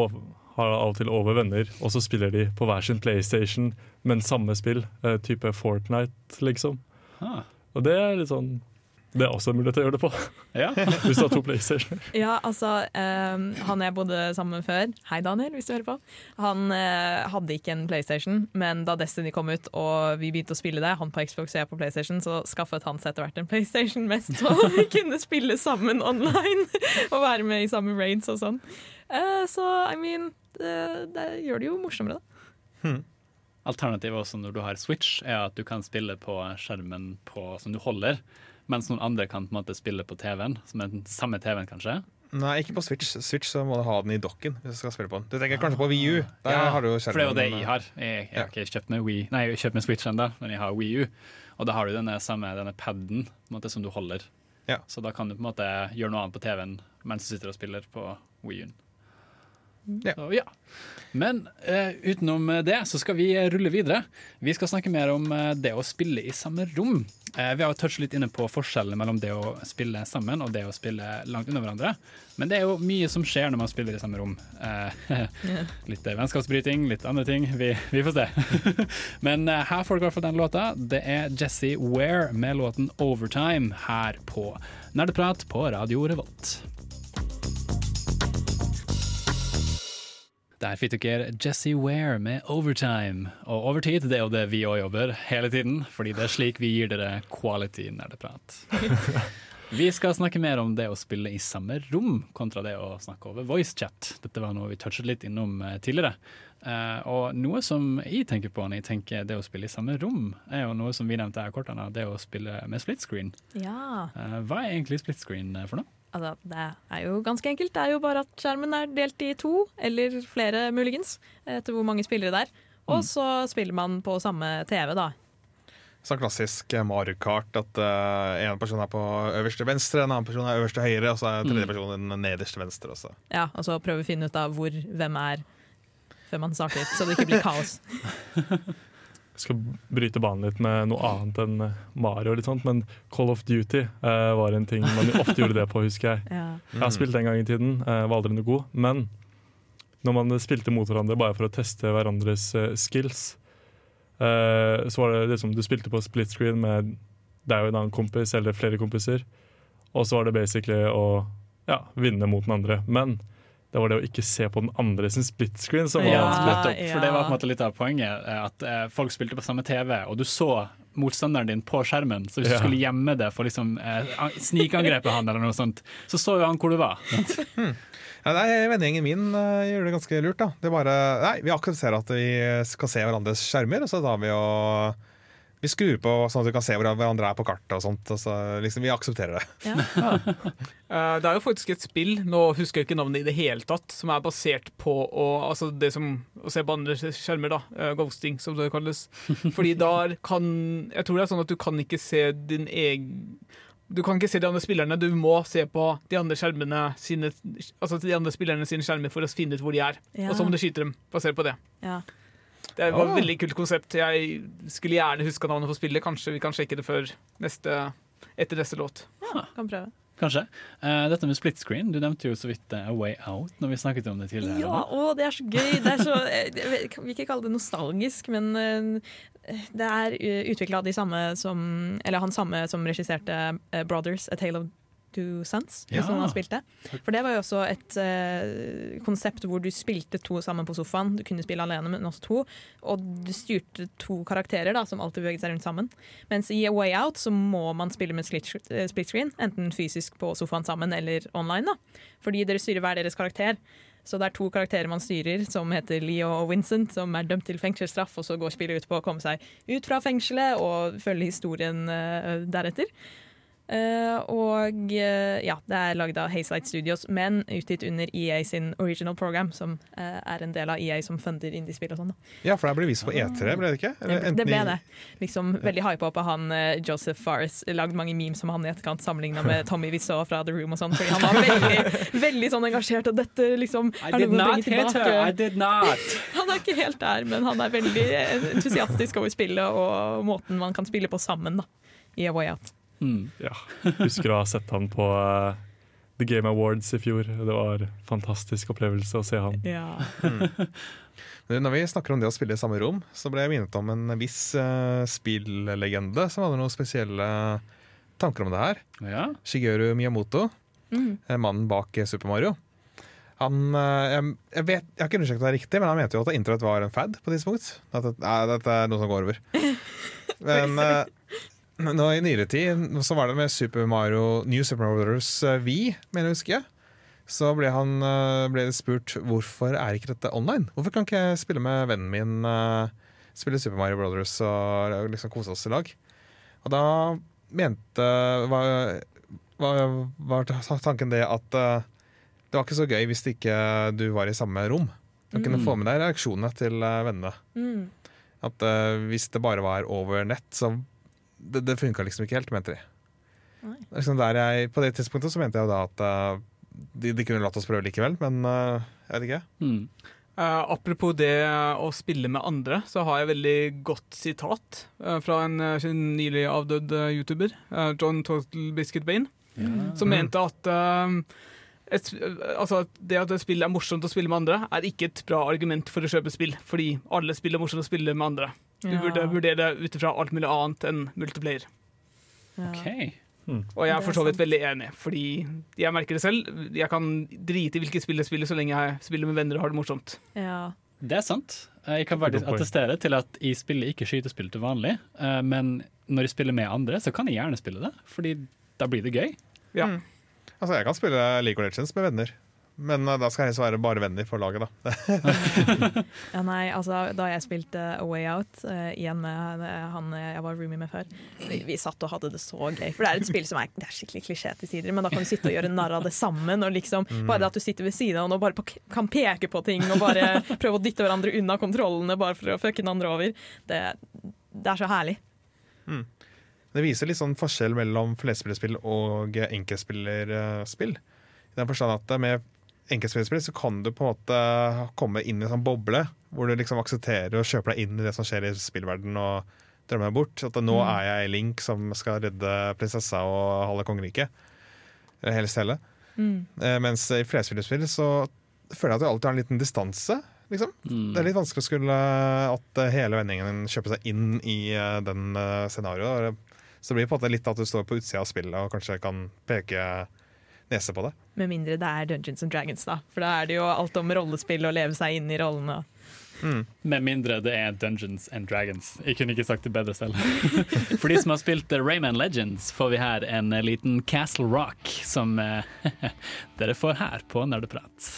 har da av og til over venner, og så spiller de på hver sin PlayStation, men samme spill. Uh, type Fortnite, liksom. Ah, Og det er litt sånn Det er også en mulighet til å gjøre det på, ja. hvis du har to PlayStationer. Ja, altså um, Han jeg bodde sammen med før, hei Daniel hvis du hører på, han uh, hadde ikke en PlayStation, men da Destiny kom ut og vi begynte å spille det, han på Xbox og jeg på PlayStation, så skaffet han seg etter hvert en PlayStation mest, så vi kunne spille sammen online og være med i samme raids og sånn. Uh, så I mean, det, det gjør det jo morsommere, da. Alternativet også når du har Switch, er at du kan spille på skjermen på, som du holder, mens noen andre kan på en måte spille på TV-en, som er den samme TV-en kanskje. Nei, ikke på Switch. Switch så må du ha den i dokken hvis du skal spille på den. Du tenker kanskje på VU. Der Ja, har du For det er jo det jeg har. Jeg, jeg har ikke kjøpt med, Wii, nei, kjøpt med Switch ennå, men jeg har Wii U. Og da har du denne samme denne paden måte, som du holder. Ja. Så da kan du på en måte gjøre noe annet på TV-en mens du sitter og spiller på Wii U-en. Ja. Så, ja. Men uh, utenom det så skal vi rulle videre. Vi skal snakke mer om eh, det å spille i samme rom. Uh, vi har touchet litt inne på forskjellene mellom det å spille sammen og det å spille langt unna hverandre. Men det er jo mye som skjer når man spiller i samme rom. Uh, litt vennskapsbryting, litt andre ting. Vi, vi får se. Men her får du i hvert fall den låta. Det er Jesse Ware med låten 'Overtime' her på Nerdeprat på Radio Revolt. Der fikk dere Jesse Ware med 'Overtime'. Og overtid det er jo det vi òg jobber hele tiden, fordi det er slik vi gir dere quality nerdeprat. Vi skal snakke mer om det å spille i samme rom kontra det å snakke over voicechat. Dette var noe vi touchet litt innom eh, tidligere. Eh, og noe som jeg tenker på når jeg tenker det å spille i samme rom, er jo noe som vi nevnte her kort, Anna, det å spille med split screen. Ja. Eh, hva er egentlig split screen for noe? Altså, det er jo ganske enkelt. Det er jo bare at skjermen er delt i to, eller flere muligens, etter hvor mange spillere det er. Og så spiller man på samme TV, da. Sånn klassisk eh, Mario Kart at uh, en person er på øverste venstre, en annen person er øverste høyre, og så er tredje person den nederste venstre. Også. Ja, Og så prøve å finne ut av hvor hvem er før man starter, så det ikke blir kaos. Skal bryte banen litt med noe annet enn eh, Mario, litt sånt, men Call of Duty uh, var en ting man ofte gjorde det på, husker jeg. Ja. Jeg har spilt en gang i tiden, uh, var aldri noe god, men når man spilte mot hverandre bare for å teste hverandres uh, skills, så var det liksom Du spilte på split screen med deg og en annen kompis eller flere kompiser, og så var det basically å ja, vinne mot den andre. Men det var det å ikke se på den andre sin split screen som var Ja, vanskelig. for det var på en måte litt av poenget. eh, At eh, folk spilte på samme TV, og du så motstanderen din på skjermen. Så hvis Ja. du skulle gjemme det for liksom eh, an- snikangrepe han, eller noe sånt, så så jo han hvor du var. Ja, nei, Vennegjengen min uh, gjør det ganske lurt. da Det er bare, nei, Vi aksepterer at vi skal se hverandres skjermer, og så tar vi og vi skrur på sånn at vi kan se hvor hverandre er på kartet. og sånt og så liksom Vi aksepterer det. Ja. Det er jo faktisk et spill, nå husker jeg ikke navnet i det hele tatt, som er basert på å, altså det som, å se på andre skjermer, da. eh, ghosting, som det kalles. Fordi da kan Jeg tror det er sånn at du kan ikke se din egen du kan ikke se de andre spillerne, du må se på de andre skjermene sine Altså de andre spillerne sine skjermer for å finne ut hvor de er. Ja. Og så må du skyte dem basert på det. Ja. Det var et veldig kult konsept. Jeg skulle gjerne huska navnet på spillet. Kanskje vi kan sjekke det før neste, etter neste låt. Ja, Kan prøve. Kanskje. Uh, dette med split screen, du nevnte jo så vidt eh, A Way Out når vi snakket om det tidligere. Ja, å, det er så gøy! Det er så, eh, jeg jeg vil ikke kalle det nostalgisk, men det er utvikla av de samme som Eller han samme som regisserte Brothers, A Tale of Two Sons, Ja. noen har spilt det. For det var jo også et eh, konsept hvor du spilte to sammen på sofaen. Du kunne spille alene, men også to. Og du styrte to karakterer da, som alltid beveget seg rundt sammen. Mens i A Way Out så må man spille med split, eh, screen, enten fysisk på sofaen sammen eller online. da. Fordi dere styrer hver deres karakter. Så det er to karakterer man styrer, som heter Leo og Vincent, som er dømt til fengselsstraff, og så går spillet ut på å komme seg ut fra fengselet og følge historien uh, deretter. Eh, og eh, ja, det er lagd av Hazelight Studios, men utgitt under EA sin original program, som eh, er en del av EA som funder indiespill og sånn. Ja, for det ble vist på E3, ble det ikke? Det, Eller det ble det. Liksom Veldig hypa opp av han Joseph Farris. Lagd mange memes om han i etterkant, sammenligna med Tommy Wiseau fra The Room og sånn. Fordi han var veldig, veldig sånn engasjert, og dette liksom I did not hit her, I did not! Han er ikke helt der, men han er veldig entusiastisk over spillet og måten man kan spille på sammen da, i A Way Out. Mm. Ja, husker å ha sett han på uh, The Game Awards i fjor. Det var en fantastisk opplevelse å se han. Ja. mm. Når vi snakker om det å spille i samme rom, så ble jeg minnet om en viss uh, spillegende som hadde noen spesielle tanker om det her. Ja. Shigeru Miyamoto, Mm. eh, mannen bak eh, Super Mario. Han, eh, jeg, jeg, vet, jeg har ikke undersøkt om det er riktig, men han mente jo at Internett var en fad på et tidspunkt. At det, nei, dette er noe som går over. Men eh, nå i nyere tid så var det med Super Mario, New Super Mario Brothers V, mener jeg husker. Så ble han eh, ble det spurt hvorfor er ikke dette online. Hvorfor kan ikke jeg spille med vennen min eh, spille Super Mario Brothers og liksom kose oss i lag? Og da mente var, var, var tanken det at eh, det var ikke så gøy hvis ikke du var i samme rom. Du kunne Mm. få med deg reaksjonene til eh, vennene. Mm. At uh, Hvis det bare var over nett, så Det, det funka liksom ikke helt, mente de. Nei. Liksom der jeg, på det tidspunktet så mente jeg jo da at uh, de, de kunne latt oss prøve likevel, men uh, jeg vet ikke. Mm. Uh, apropos det å spille med andre, så har jeg veldig godt sitat fra en nylig avdød YouTuber, John Total Biscuit Bane, som mente at et, altså det at et spill er morsomt å spille med andre, er ikke et bra argument for å kjøpe spill, fordi alle spill er morsomt å spille med andre. Du Ja. burde vurdere det ut ifra alt mulig annet enn multiplayer. Ja. OK. Og jeg er for så vidt veldig enig, fordi jeg merker det selv. Jeg kan drite i hvilket spill jeg spiller, så lenge jeg spiller med venner og har det morsomt. Ja. Det er sant. Jeg kan faktisk attestere til at jeg spiller ikke skytespill til vanlig, eh, men når jeg spiller med andre, så kan jeg gjerne spille det, fordi da blir det gøy. Ja. Mm. Altså, jeg kan spille League of Legends med venner. Men eh, da skal jeg helst være bare venner for laget, da. Ja, nei, altså, da jeg spilte A Way Out, uh, igjen med eh, han jeg var roomie med før, vi, vi satt og hadde det så gøy. For det er et spill som er, det er skikkelig klisjé til sider, men da kan du sitte og gjøre narr av det sammen. Og liksom, Mm. Bare det at du sitter ved siden av noen og bare på, kan peke på ting og bare prøve å dytte hverandre unna kontrollene bare for å fucke den andre over, det, det er så herlig. Det viser litt sånn forskjell mellom flerspillerspill og enkeltspillerspill. I den forstand at med enkeltspillerspill så kan du på en måte komme inn i en sånn boble, hvor du liksom aksepterer og kjøper deg inn i det som skjer i spillverdenen og drømmer deg bort. At nå Mm. er jeg Link som skal redde prinsessa og halve kongeriket. Eller helst hele. Mm. Eh, mens i flerspillerspill så føler jeg at du alltid har en liten distanse. Liksom. Mm. Det er litt vanskelig å skulle at eh, hele vendingen kjøper seg inn i eh, den eh, scenarioet. Så det blir på en måte litt at du står på utsida av spillet og kanskje kan peke nese på det. Med mindre det er Dungeons and Dragons, da. For da er det jo alt om rollespill og leve seg inn i rollene. Med mindre det er Dungeons and Dragons. Jeg kunne ikke sagt det bedre selv. For de som har spilt eh, Rayman Legends, får vi her en eh, liten Castle Rock, som eh, dere får her på Nerdeprat.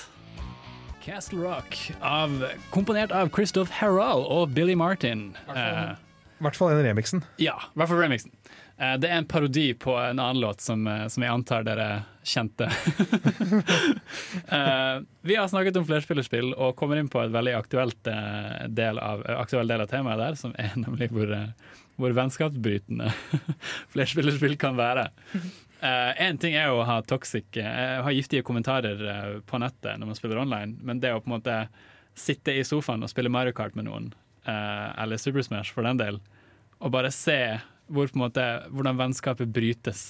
Castle Rock, av, komponert av Christoph Harrell og Billy Martin. I hvert fall den remixen. ja, i hvert fall remixen. Eh, Det er en parodi på en annen låt som, eh, som jeg antar dere kjente. Eh, vi har snakket om flerspillerspill og kommer inn på et veldig aktuelt del av, aktuell del av temaet der, som er nemlig hvor, hvor vennskapsbrytende flerspillerspill kan være. Én ting er å ha eh, ha giftige kommentarer på nettet når man spiller online, men det å på en måte sitte i sofaen og spille Mario Kart med noen, eller Super Smash for den del, og bare se hvor, på en måte, hvordan vennskapet brytes.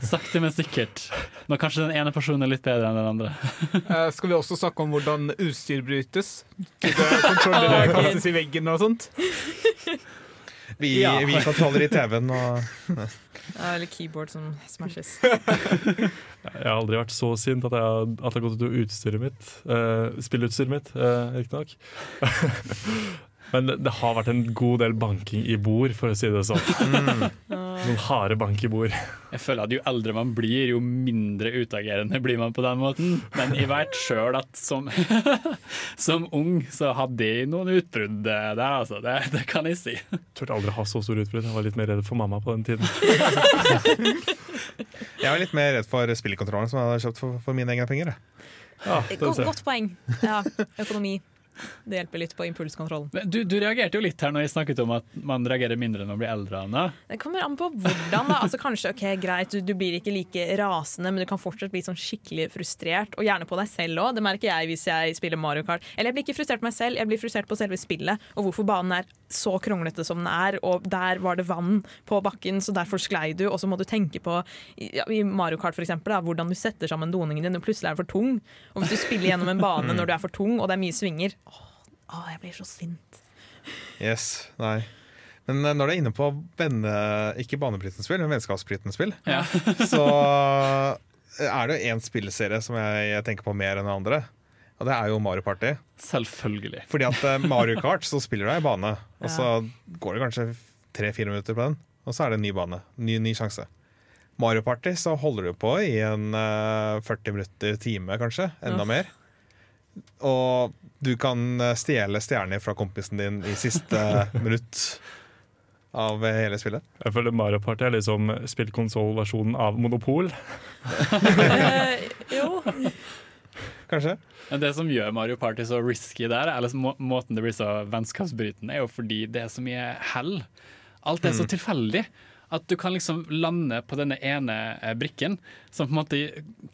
Sakte, men sikkert. Når kanskje den ene personen er litt bedre enn den andre. uh, skal vi også snakke om hvordan utstyr brytes? Kontroller kastes i veggen og sånt. Vi, Ja. vi kontroller i TV-en og Eller keyboard som smashes. Jeg har aldri vært så sint at jeg har, at jeg har gått ut utstyret mitt. Uh, spillutstyret mitt, uh, riktignok. Men det, det har vært en god del banking i bord, for å si det sånn. Noen harde bank i bord. Jeg føler at Jo eldre man blir, jo mindre utagerende blir man på den måten. Men jeg vet sjøl at som, som ung så hadde jeg noen utbrudd der, altså. Det, det kan jeg si. Turte aldri ha så store utbrudd. Jeg var litt mer redd for mamma på den tiden. Jeg var litt mer redd for spillkontrollen som jeg hadde kjøpt for, for mine egne penger. Ja, jeg. godt poeng. Ja, økonomi. Det hjelper litt på impulskontrollen. Men Du, du reagerte jo litt her når jeg snakket om at man reagerer mindre når man blir eldre. Anna. Det kommer an på hvordan. da Altså Kanskje ok, greit, du, du blir ikke like rasende, men du kan fortsatt bli sånn skikkelig frustrert. Og gjerne på deg selv òg. Det merker jeg hvis jeg spiller Mario Kart. Eller jeg blir ikke frustrert på meg selv, jeg blir frustrert på selve spillet. Og hvorfor banen er så kronglete som den er, og der var det vann på bakken, så derfor sklei du. Og så må du tenke på ja, i Mario Kart for eksempel, da, hvordan du setter sammen doningen din, og plutselig er den for tung. Og hvis du spiller gjennom en bane når du er for tung, og det er mye svinger Åh, å jeg blir så sint. Yes, nei. Men eh, når du er inne på venne, ikke banebrytende spill, men vennskapsbrytende spill, Ja. så er det jo én spilleserie som jeg tenker på mer enn andre. Og det er jo Mario Party. Selvfølgelig. Fordi at eh, Mario Kart så spiller du deg i bane, og så går det kanskje tre-fire minutter på den, og så er det en ny bane. Ny, ny sjanse. Mario Party så holder du på i en eh, 40 minutter, time kanskje, enda Ja. mer. Og du kan eh, stjele stjerner fra kompisen din i siste minutt av eh, hele spillet. Jeg føler Mario Party er liksom spillkonsollversjonen av Monopol. Eh, jo. Kanskje? Men det som gjør Mario Party så risky der, eller må måten det blir så vennskapsbrytende, er jo fordi det er så mye hell. Alt er så tilfeldig. At du kan liksom lande på denne ene eh, brikken, som på en måte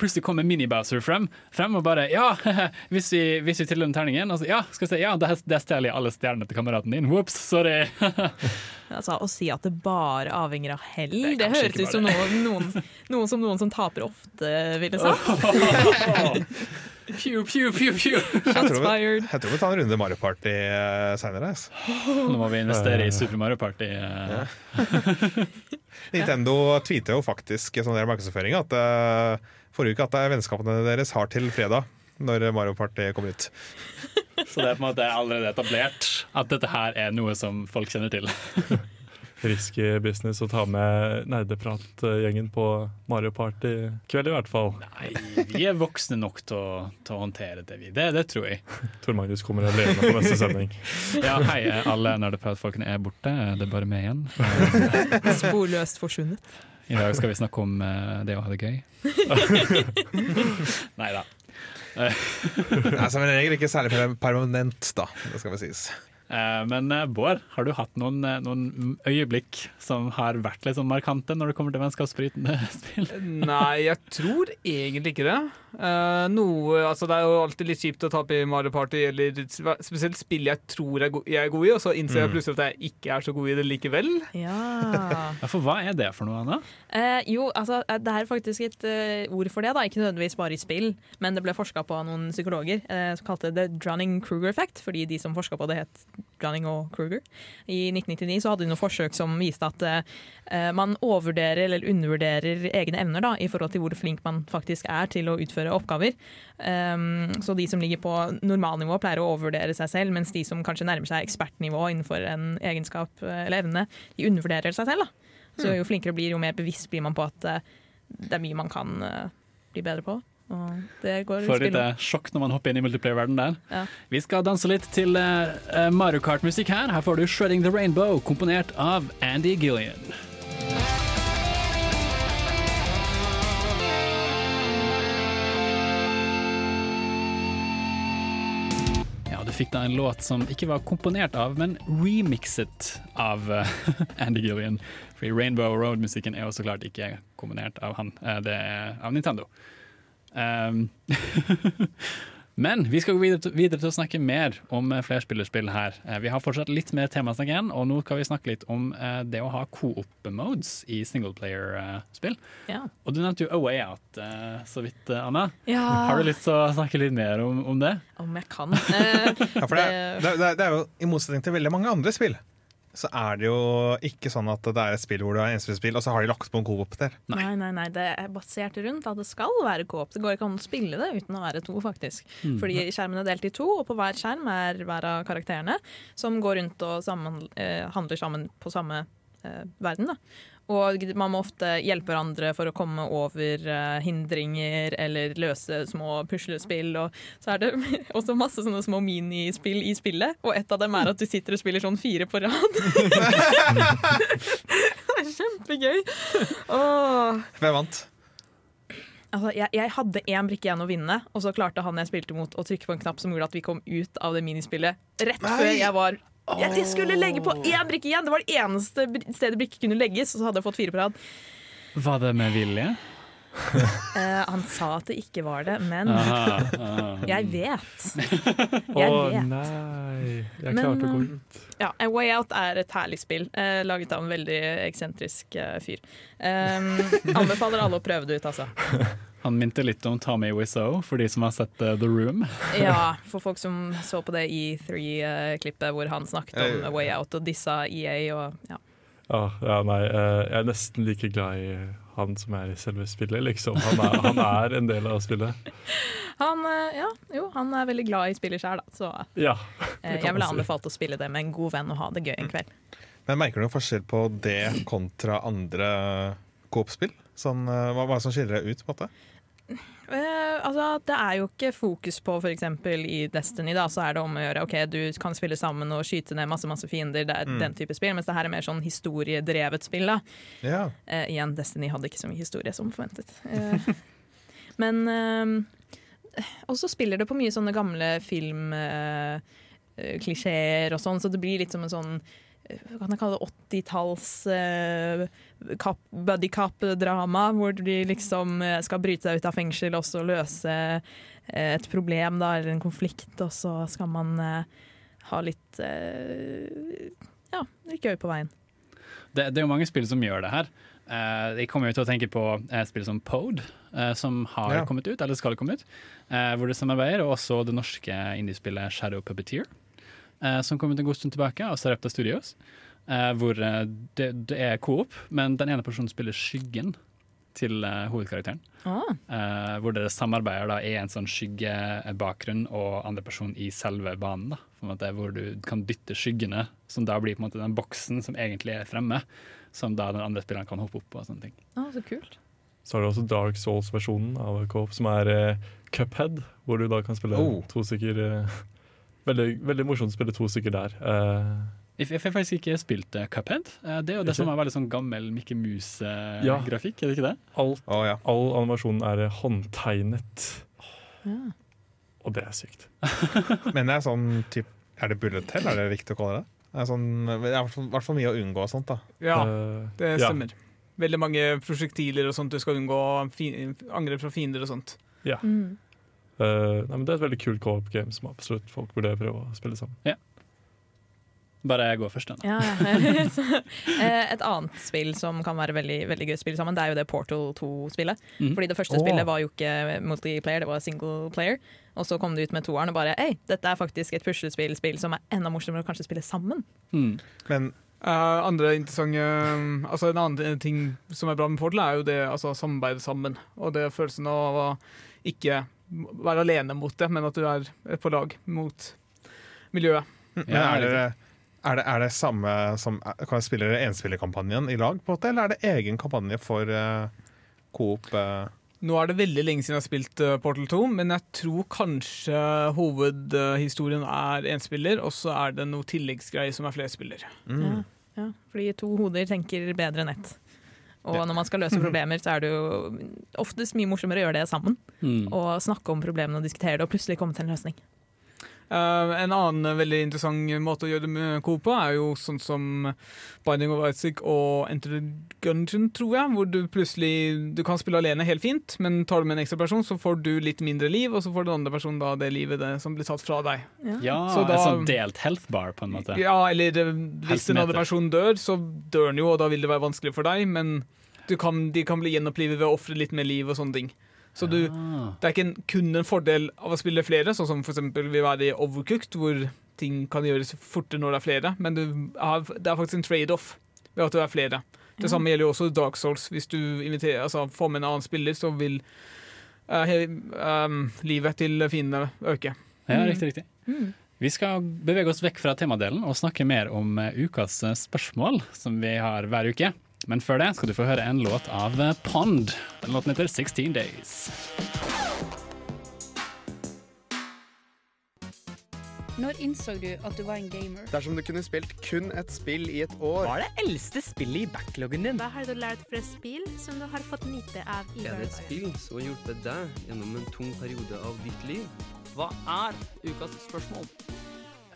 plutselig kommer Mini-Bowser frem, frem og bare Ja, hvis vi, hvis vi triller den terningen, og så, ja, skal vi se, ja, der, der stjeler jeg alle stjernene til kameraten din. Ops, sorry. Altså, Å si at det bare avhenger av hell, Det det, høres ut som noen, noen, noen som noen som taper ofte, ville sagt. Pew, pew, pew, pew. Jeg Shots tror, vi, fired. jeg tror vi tar en runde Mario Party uh, seinere. Altså. Nå må vi investere i Super Mario Party. Ja. Nintendo tweeter jo faktisk som del markedsføring at eh, forrige uke at det er vennskapene deres har til fredag, når Mario Party kommer ut. Så det er på en måte allerede etablert at dette her er noe som folk kjenner til. risky business å ta med nerdepratgjengen på Mario Party i kveld, i hvert fall. Nei, vi er voksne nok til å, til å håndtere det, vi. Det, det tror jeg. Tor Magnus kommer alene på neste sending. Ja, hei, alle nerdepratfolkene er borte. Det er bare meg igjen. Sporløst forsvunnet. I dag skal vi snakke om eh, det å ha det gøy. Nei da. Nei, som en regel ikke særlig permanent, da. Det skal vel sies. Eh, Men eh, Bård, har du hatt noen, eh, noen øyeblikk som har vært litt sånn markante når det kommer til vennskapsbrytende spill? Nei, jeg tror egentlig ikke det. Eh, noe, altså det er jo alltid litt kjipt å tape i Mario Party, eller spesielt spill jeg tror jeg er go- jeg er god i, og så innser jeg Mm. plutselig at jeg ikke er så god i det likevel. Ja. Ja, for hva er det for noe, Anna? Uh, jo, altså, eh, det er faktisk et uh, ord for det, da. ikke nødvendigvis bare i spill. Men det ble forska på av noen psykologer eh, som kalte det Drunning-Kruger effect, fordi de som forska på det, het Drunning og Kruger. I 1999 så hadde de noen forsøk som viste at eh, man overvurderer eller undervurderer egne evner da, i forhold til hvor flink man faktisk er til å utføre oppgaver. Um, så de som ligger på normalnivå, pleier å overvurdere seg selv, mens de som kanskje nærmer seg ekspertnivå innenfor en egenskap eh, eller evne, de undervurderer seg selv. da. Så jo flinkere blir, jo mer bevisst blir man på at eh, det er mye man kan eh, bli bedre på. Det går Får For litt eh, sjokk når man hopper inn i multiplayer-verden der. Ja. Vi skal danse litt til eh, Mario Kart-musikk her. Her får du 'Shredding the Rainbow', komponert av Andy Gillian. Fikk da en låt som ikke var komponert av, men remixet av uh, Andy Gillian. Fordi Rainbow Road-musikken er jo så klart ikke komponert av han, det er av Nintendo. Um, Men vi skal gå videre til, videre til å snakke mer om eh, flerspillerspill her. Eh, Vi har fortsatt litt mer temasnakk igjen, og nå skal vi snakke litt om eh, det å ha co-op-modes i singleplayer-spill. Ja. Og du nevnte jo A Way Out så vidt, Anna. Ja. Har du lyst til å snakke litt mer om, om det? Om jeg kan. Ja, for det, det, det, det er jo I motsetning til veldig mange andre spill, så er det jo ikke sånn at det er et spill hvor du har enspillspill, og så har de lagt på en coop der. Nei. nei, nei, det er basert rundt at det skal være coop. Det går ikke an å spille det uten å være to, faktisk. Mm. Fordi skjermen er delt i to, og på hver skjerm er hver av karakterene som går rundt og sammen, eh, handler sammen på samme eh, verden. Da. Og man må ofte hjelpe hverandre for å komme over uh, hindringer eller løse små puslespill. Og så er det også masse sånne små minispill i spillet, og et av dem er at du sitter og spiller sånn fire på rad. det er kjempegøy. Åh. Hvem vant? Altså, jeg, jeg hadde én brikke igjen å vinne, og så klarte han jeg spilte mot å trykke på en knapp som gjorde at vi kom ut av det minispillet rett før jeg var jeg, jeg skulle legge på én brikke igjen! Det var det eneste stedet brikke kunne legges, og så hadde jeg fått fire på rad. Var det med vilje? Eh, han sa at det ikke var det, men Aha, aha. jeg vet. Å oh, vet. nei, jeg Men, klarte å gå eh, ut. Ja, A Way Out er et herlig spill, uh, laget av en veldig eksentrisk uh, fyr. Um, anbefaler alle å prøve det ut, altså. Han minte litt om Tommy Wiseau, for de som har sett uh, The Room. Ja, for folk som så på det E3-klippet hvor han snakket om. A Way Out og dissa EA og ja. Ah, ja, nei, eh, jeg er nesten like glad i han som er i selve spillet, liksom. Han er, han er en del av spillet. Han, eh, ja, jo, han er veldig glad i spillet sjøl, da. Så Ja. eh, jeg ville anbefalt å spille det med en god venn og ha det gøy en kveld. Men Merker du noen forskjell på det kontra andre coop-spill? Sånn, eh, hva, hva er det som skiller deg ut? på en måte? Eh, altså, det er jo ikke fokus på f.eks. i Destiny, da, så er det om å gjøre OK, du kan spille sammen og skyte ned masse masse fiender, det er Mm. den type spill, mens det her er mer sånn historiedrevet spill. da. Ja. Uh, igjen, Destiny hadde ikke så mye historie som forventet. Uh, men Og så spiller det på mye sånne gamle filmklisjeer og sånn, så det blir litt som en sånn kan jeg kalle det, 80-talls uh, buddy cop-drama, hvor de liksom eh, skal bryte seg ut av fengsel og så løse eh, et problem da, eller en konflikt, og så skal man uh, ha litt uh, ja, litt gøy på veien. Det, det er jo mange spill som gjør det her. Eh, jeg kommer jo til å tenke på et spill som Pode, eh, som har Ja. kommet ut, eller skal komme ut. eh, hvor det samarbeider, og også det norske indiespillet Shadow Puppeteer. Eh, som kom ut en god stund tilbake av Sarepta Studios. eh, hvor eh, det, det er coop, men den ene personen spiller skyggen til eh, hovedkarakteren. Ah. Hvor dere samarbeider da i en sånn skyggebakgrunn og andre person i selve banen. da på en måte, Hvor du kan dytte skyggene, som da blir på en måte den boksen som egentlig er fremme. Som da den andre spilleren kan hoppe opp på. og sånne ting. Ah, så kult. Så har du også Dark Souls-versjonen av Co-op, som er eh, Cuphead, hvor du da kan spille Oh. to stykker. Eh, veldig, veldig morsomt å spille to stykker der. Eh, Jeg har faktisk ikke spilt Cuphead. Eh, det er jo det Ikke? som er veldig sånn gammel Mickey Ja. Mouse-grafikk, er det ikke det? alt, oh, ja. all animasjonen er håndtegnet, Ja. og det er sykt. Men det er sånn typ, Er det bullet hell, er det riktig å kalle det? Det er sånn, det er i hvert fall- hvert fall mye å unngå og sånt. da Ja, Eh, det ja. stemmer. Veldig mange prosjektiler og sånt du skal unngå. Angrep fra fiender og sånt. Mm. Eh, nei, men det er et veldig kult co-op-game som absolutt folk burde prøve å spille sammen. Bare jeg går først, den. da. Ja, ja. Så, eh, et annet spill som kan være veldig, veldig gøy å spille sammen, det er jo det Portal 2-spillet. Mm. Fordi det første oh. spillet var jo ikke multiplayer, det var single player. Og så kom det ut med toeren og bare Hei, dette er faktisk et puslespillspill som er enda morsommere å kanskje spille sammen. Mm. Men Uh, andre interessante Altså En annen ting som er bra med Portal, er jo det altså, samarbeidet sammen. Og det følelsen av å ikke være alene mot det, men at du er på lag mot miljøet. Ja, er, det, er, det, er det samme som Kan jeg spille enspillerkampanjen i lag, på en måte, eller er det egen kampanje for uh, Coop? Uh? Nå er det veldig lenge siden jeg har spilt eh, Portal 2, men jeg tror kanskje hovedhistorien er enspiller, og så er det noe tilleggsgreier som er flerspiller. mm. Ja, ja. Fordi to hoder tenker bedre enn ett. Og når man skal løse problemer, så er det jo oftest mye morsommere å gjøre det sammen. Mm. Og snakke om problemene og diskutere det, og plutselig komme til en løsning. Uh, en annen veldig interessant måte å gjøre det med Coop på, er jo sånn som Binding of Isaac og Enter the Gungeon, tror jeg. Hvor du plutselig Du kan spille alene helt fint, men tar du med en ekstra person, så får du litt mindre liv, og så får den andre personen da det livet det, som blir tatt fra deg. Ja, Så da- en sånn delt health bar, på en måte. Ja, eller eh, hvis den andre personen dør, så dør den jo, og da vil det være vanskelig for deg, men kan, de kan bli gjenopplivet ved å ofre litt mer liv og sånne ting. Så du, ja. det er ikke en, kun en fordel av å spille flere, sånn som eksempel vil være i Overcooked, hvor ting kan gjøres fortere når det er flere, men du har, det er faktisk en trade-off ved at du er flere. Det samme gjelder jo også Dark Souls. Hvis du inviterer, altså, får med en annen spiller, så vil uh, he, um, livet til fiendene øke. Ja, riktig, riktig. Mm. Vi skal bevege oss vekk fra temadelen og snakke mer om eh, ukas spørsmål, som vi har hver uke. Men før det skal du få høre en låt av eh, Pond. Den låten heter 16 Days. Når innså du at du var en gamer? Dersom du kunne spilt kun et spill i et år Hva er det eldste spillet i backloggen din? Hva har du lært fra spill som du har fått nyte av i Er det et spill som har hjulpet deg gjennom en tung periode av ditt liv? Hva er ukas spørsmål?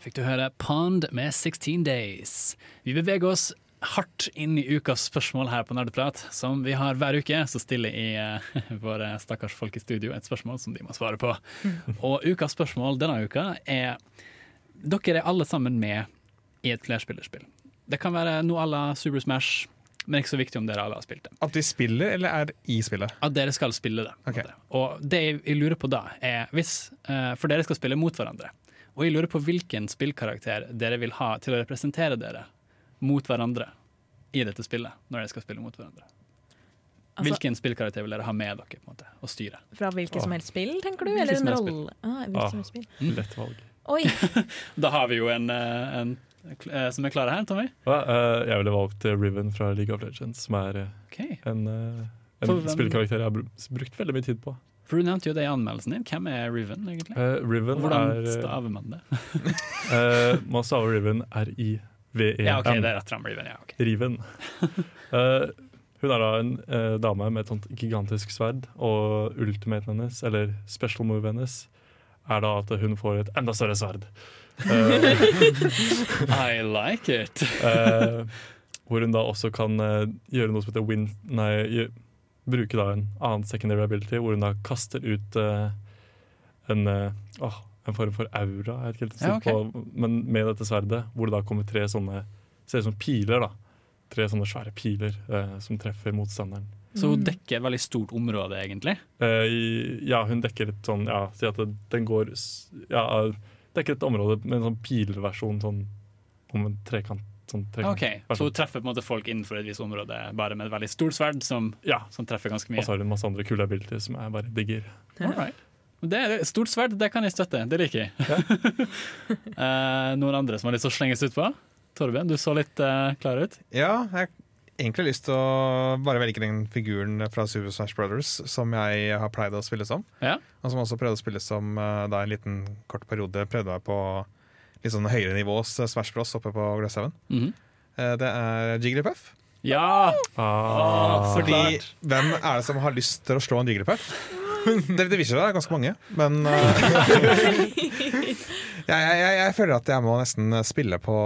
Fikk du høre Pond med 16 Days. Vi beveger oss hardt inn i ukas spørsmål her på Nerdeprat. Som vi har hver uke, så stiller i eh, våre stakkars folk i studio et spørsmål som de må svare på. Og ukas spørsmål denne uka er Dere er alle sammen med i et flerspillerspill. Det kan være noe à la Super Smash, men ikke så viktig om dere alle har spilt det. At de spiller, eller er i spillet? At dere skal spille det. på en Ok. måte. Og det jeg lurer på da, er hvis eh, For dere skal spille mot hverandre. Og jeg lurer på hvilken spillkarakter dere vil ha til å representere dere mot hverandre i dette spillet, når dere skal spille mot hverandre. Altså- Hvilken spillkarakter vil dere ha med dere på en måte, og styre? Fra hvilket som helst spill, tenker du? Eller en rolle? Ah, Ah. Lett valg. Oi! Da har vi jo en, eh, en eh, som er klar her, Tommy. Ja, eh, jeg ville valgt Riven fra League of Legends, som er okay. En, en spillkarakter jeg har brukt veldig mye tid på. For du nevnte jo det i anmeldelsen din. Hvem er Riven, egentlig? Uh, Riven hvordan er staver man det? uh, Man staver Riven R-I-V-E-N. Ja, ok, det er rett fram Riven. Ja, ok. Riven. uh, hun er da en uh, dame med et sånt gigantisk sverd, og ultimaten hennes, eller special move hennes, er da at hun får et enda større sverd. Uh, I like it. hvor hun da også kan gjøre noe som heter win... Nei, bruke da en annen secondary ability, hvor hun da kaster ut en, åh, en form for aura, jeg vet ikke helt Ja, okay. på, men med dette sverdet, hvor det da kommer tre sånne Ser ut som piler, da. Tre sånne svære piler eh, som treffer motstanderen. Så hun dekker et veldig stort område, egentlig. Eh, ja, hun dekker et sånn Ja, si at den går Ja, dekker et område med en sånn pilversjon sånn om en trekant sånn trekant OK, så hun treffer på en måte folk innenfor et visst område bare med et veldig stort sverd som, som treffer ganske mye? Og så har hun masse andre kule abilities som jeg bare digger. Alright. Det er Stort sverd, det kan jeg støtte. Det liker jeg. Eh, noen andre som har lyst til å slenges ut på? Torben, du så litt eh, klar ut. Ja, jeg har egentlig lyst til å bare velge den figuren fra Super Smash Brothers som jeg har pleid å spille som. Ja. Og som også prøvde å spille som eh, da en liten kort periode prøvde meg på litt sånn høyere nivås Smash Bros oppe på Gløshaugen. Mhm. Eh, Det er Jigglypuff. Ja! Ah. Fordi hvem er det som har lyst til å slå en Jigglypuff? Det, det viser seg det er ganske mange, men eh, jeg, jeg, jeg, føler at jeg må nesten spille på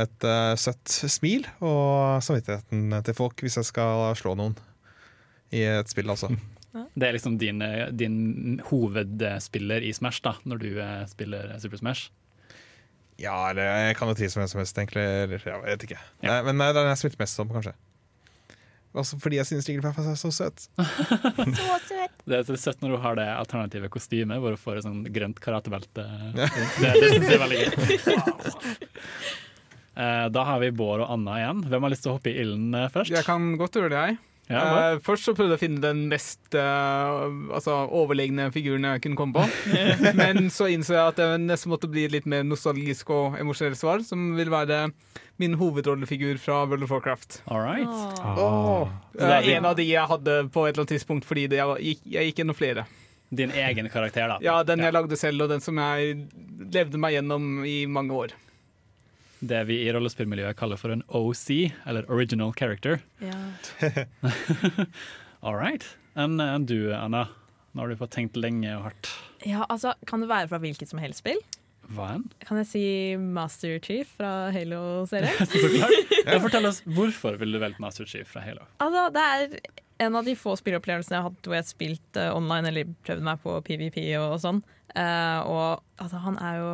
et uh, søtt smil og samvittigheten til folk hvis jeg skal slå noen i et spill, altså. Det er liksom din, eh, din hovedspiller i Smash, da, når du spiller Super Smash. Ja, eller jeg kan jo tri som hvem som helst, egentlig. Eller, jeg vet ikke. Nei, men nei, den jeg spilte mest som, kanskje. Også fordi jeg synes Jigglypuff er så søt. Så søt. Det er så søtt når du har det alternative kostymet hvor du får et sånn grønt karatebelte. Det, det syns jeg er veldig gøy. Eh, Da har vi Bård og Anna igjen. Hvem har lyst til å hoppe i ilden eh, først? Jeg kan godt gjøre det, jeg. Ja? Eh, først så prøvde jeg å finne den mest uh, altså, overlegne figuren jeg kunne komme på. Men så innså jeg at det nesten måtte bli et litt mer nostalgisk og emosjonelt svar, som vil være min hovedrollefigur fra World of Warcraft. All Oh. Oh. Det er en av de jeg hadde på et eller annet tidspunkt, fordi det, jeg, gikk, jeg gikk gjennom flere. Din egen karakter, da. Ja, Den jeg lagde selv, og den som jeg levde meg gjennom i mange år. Det vi i rollespillmiljøet kaller for en OC, eller original character. Ja. All right. Enn en du, Anna? Nå har du fått tenkt lenge og hardt. ja, altså, Kan det være fra hvilket som helst spill? Hva enn? Kan jeg si Master Chief fra Halo-serien? Så klart. Ja, fortell oss, Hvorfor vil du velge Master Chief fra Halo? Altså, det er en av de få spillopplevelsene jeg har hatt hvor jeg har spilt eh, online eller prøvd meg på PVP og sånn. Uh, og altså, han er jo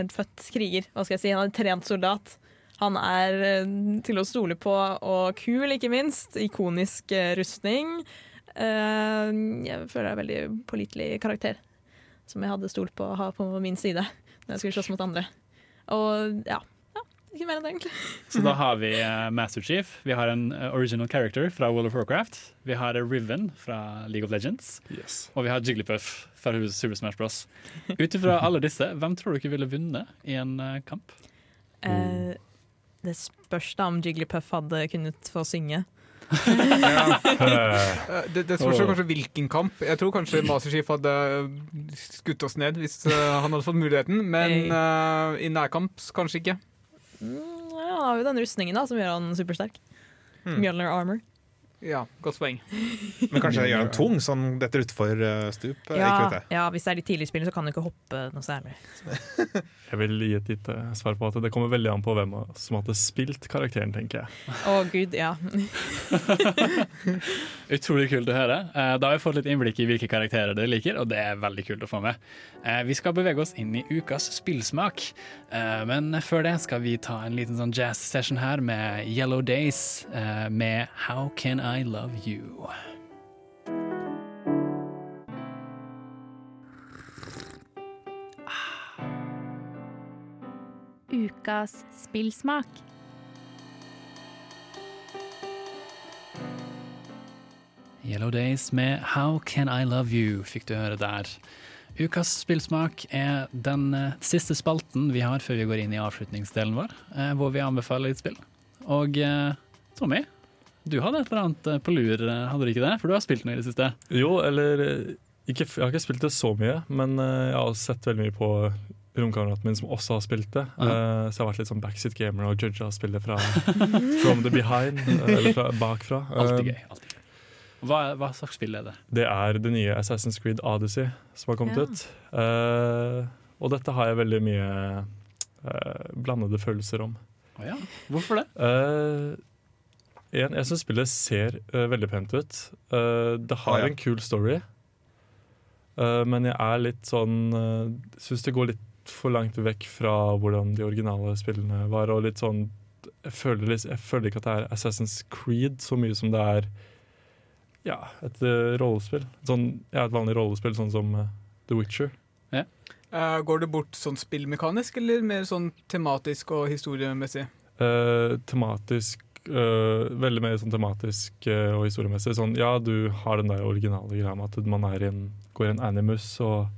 en født kriger, hva skal jeg si. Han er en trent soldat. Han er eh, til å stole på, og kul, ikke minst. Ikonisk eh, rustning. Eh, jeg føler det er en veldig pålitelig karakter, som jeg hadde stolt på å ha på min side når jeg skulle slåss mot andre. Og ja, ja ikke mer enn det, egentlig. Så da har vi Master Chief, vi har en original character fra World of Warcraft, vi har Riven fra League of Legends, og vi har Jigglypuff fra Super Smash Bros. Ut ifra alle disse, hvem tror du ikke ville vunnet i en eh, kamp? Uh, det spørs da om Jigglypuff hadde kunnet få synge. Eh, Det, det spørs kanskje hvilken kamp. Jeg tror kanskje Masterchief hadde skutt oss ned hvis eh, han hadde fått muligheten, men uh, i nærkamp kanskje ikke. Mm, ja, han har jo den rustningen da, som gjør han supersterk. Hmm. Mjølner armor. Ja, godt poeng. Men kanskje det gjør den tung, sånn detter utfor uh, stup? eh, Ja, ja, hvis det er de tidlige spillene, så kan du ikke hoppe noe særlig. Jeg vil gi et lite svar på at det kommer veldig an på hvem som hadde spilt karakteren, tenker jeg. Å gud, ja. Utrolig kult å høre. Eh, Da har vi fått litt innblikk i hvilke karakterer dere liker, og det er veldig kult å få med. Eh, Vi skal bevege oss inn i ukas spillsmak, Eh, men før det skal vi ta en liten sånn jazz-session her med Yellow Days eh, med How Can I Love You. Ukas spillsmak. Yellow Days med How Can I Love You fikk du høre der. Ukas spillsmak er den eh, siste spalten vi har før vi går inn i avslutningsdelen vår, eh, hvor vi anbefaler litt spill. Og eh, Tommy, du hadde et eller annet eh, på lur, eh, hadde du ikke det? For du har spilt noe i det siste. Jo, eller eh, ikke, Jeg har ikke spilt det så mye, men jeg har sett veldig mye på romkameraten min som også har spilt det. Uh -huh. så jeg har vært litt sånn backseat gamer og judga spillet fra from the behind, eh, eller fra bakfra. Alltid gøy. alltid gøy. Hva, hva slags spill er det? Det er det nye Assassin's Creed Odyssey som har kommet Ja. ut. Uh, og dette har jeg veldig mye uh, blandede følelser om. Å ja. Hvorfor det? Eh, en, jeg syns spillet ser uh, veldig pent ut. Uh, det har ah, ja. en kul story, uh, men jeg er litt sånn uh, Syns det går litt for langt vekk fra hvordan de originale spillene var. Og litt sånn jeg føler, litt, jeg føler ikke at det er Assassin's Creed så mye som det er ja, et rollespill. Sånn, ja, et vanlig rollespill, sånn som The Witcher. Ja. Eh, går det bort sånn spillmekanisk, eller mer sånn tematisk og historiemessig? Eh, tematisk eh, Veldig mer sånn tematisk uh, og historiemessig. Sånn, ja, du har den der originale greia med at man er i en, går i en animus og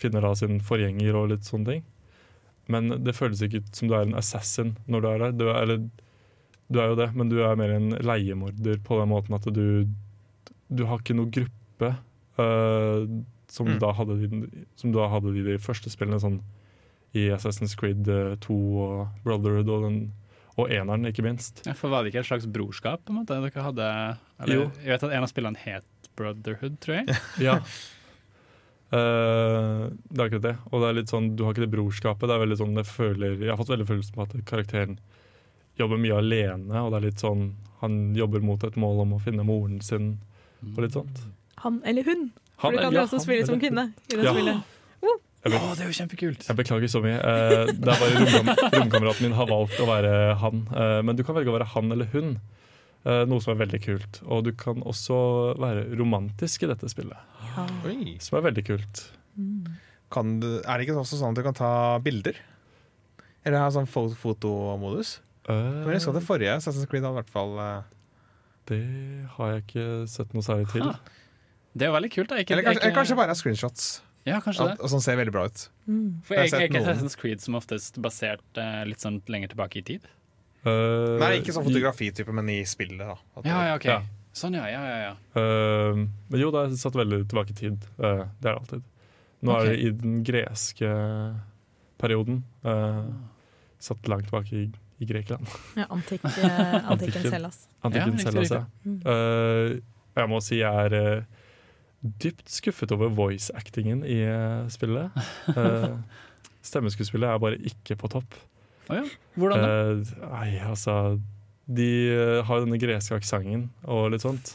finner da sin forgjenger og litt sånne ting. Men det føles ikke ut som du er en assassin når du er der. Du er, eller, du er jo det, men du er mer en leiemorder på den måten at du Du har ikke noe gruppe uh, som, du Mm. da hadde som du da hadde i de første spillene, sånn i Assassin's Creed eh, 2 og Brotherhood og, den, og eneren, ikke minst. Ja, for Var det ikke et slags brorskap? på en måte? Dere hadde, eller, Jo. Jeg vet at en av spillene het Brotherhood, tror jeg. Ja. Uh, det er akkurat det. Og det er litt sånn, du har ikke det brorskapet. Det er veldig sånn, jeg, føler, jeg har fått veldig følelsen på at karakteren jobber mye alene. Og det er litt sånn, han jobber mot et mål om å finne moren sin og litt sånt. Han eller hun. For du kan jo også spille som kvinne i det Ja. spillet. Jeg oh, det er jo kjempekult! Jeg beklager så mye. Uh, det er bare romkam romkameraten min har valgt å være han. Uh, men du kan velge å være han eller hun. Uh, noe som er veldig kult. Og du kan også være romantisk i dette spillet. Oi. Som er veldig kult. Kan du, er det ikke også sånn at du kan ta bilder? Eller ha sånn fot fotomodus? Uh, jeg husker at det forrige Assassin's Creed hadde i hvert fall Det har jeg ikke sett noe særlig til. Ha. Det er jo veldig kult. da. Ikke, Eller kanskje, ikke- eller kanskje bare screenshots. Ja, kanskje det. Og som ser veldig bra ut. For Jeg jeg, jeg er ikke. Assassin's Creed som oftest basert uh, litt sånn lenger tilbake i tid. Uh, Nei, ikke sånn fotografitype, men i spillet. da At Ja, ja, ok. Ja. Sånn, ja. ja, ja, ja. Eh, men jo, det er satt veldig tilbake i tid. Det er det alltid. Nå okay. er det i den greske perioden. eh, satt langt tilbake i, i Grekland. Ja, antikk, eh, Antikken Hellas. Antikken Ja, riktig, Hellas, ja. Eh, jeg må si jeg er dypt skuffet over voice-actingen i eh, spillet. Uh, stemmeskuespillet er bare ikke på topp. Å ja. Hvordan da? Uh, nei, altså De har denne greske aksenten og litt sånt.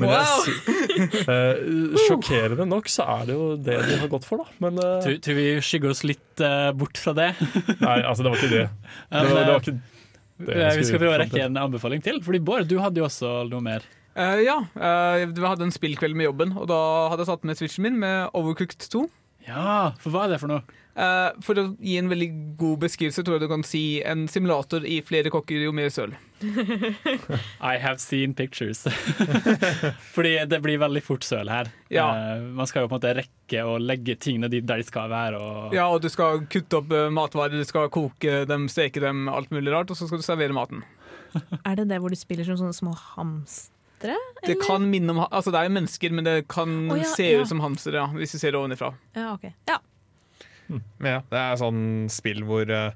Men Wow! eh, sjokkerende nok så er det jo det de har gått for, da. Men Tror, tror vi skygger oss litt bort fra det. nei, altså det var ikke det. Det var, det var ikke det vi skal prøve å rekke en anbefaling til. Fordi Bård, du hadde jo også noe mer. Eh, ja, Uh, vi hadde en spillkveld med jobben, og da hadde jeg satt med switchen min med Overcooked 2. Ja, for hva er det for noe? Uh, for å gi en veldig god beskrivelse, tror jeg du kan si en simulator i flere kokker jo mer søl. I have seen pictures. Fordi det blir veldig fort søl her. Ja. Uh, man skal jo på en måte rekke å legge tingene dit der de skal være. Og Ja, og du skal kutte opp matvarer, du skal koke dem, steke dem, alt mulig rart, og så skal du servere maten. Er det det hvor du spiller som sånne små hamstere? Det kan minne om, altså det er jo mennesker, men det kan oh, ja, se ja. ut som hamstere, ja, hvis du ser det ovenifra. Ja, okay. Ja. Men ja, det er sånn spill hvor uh,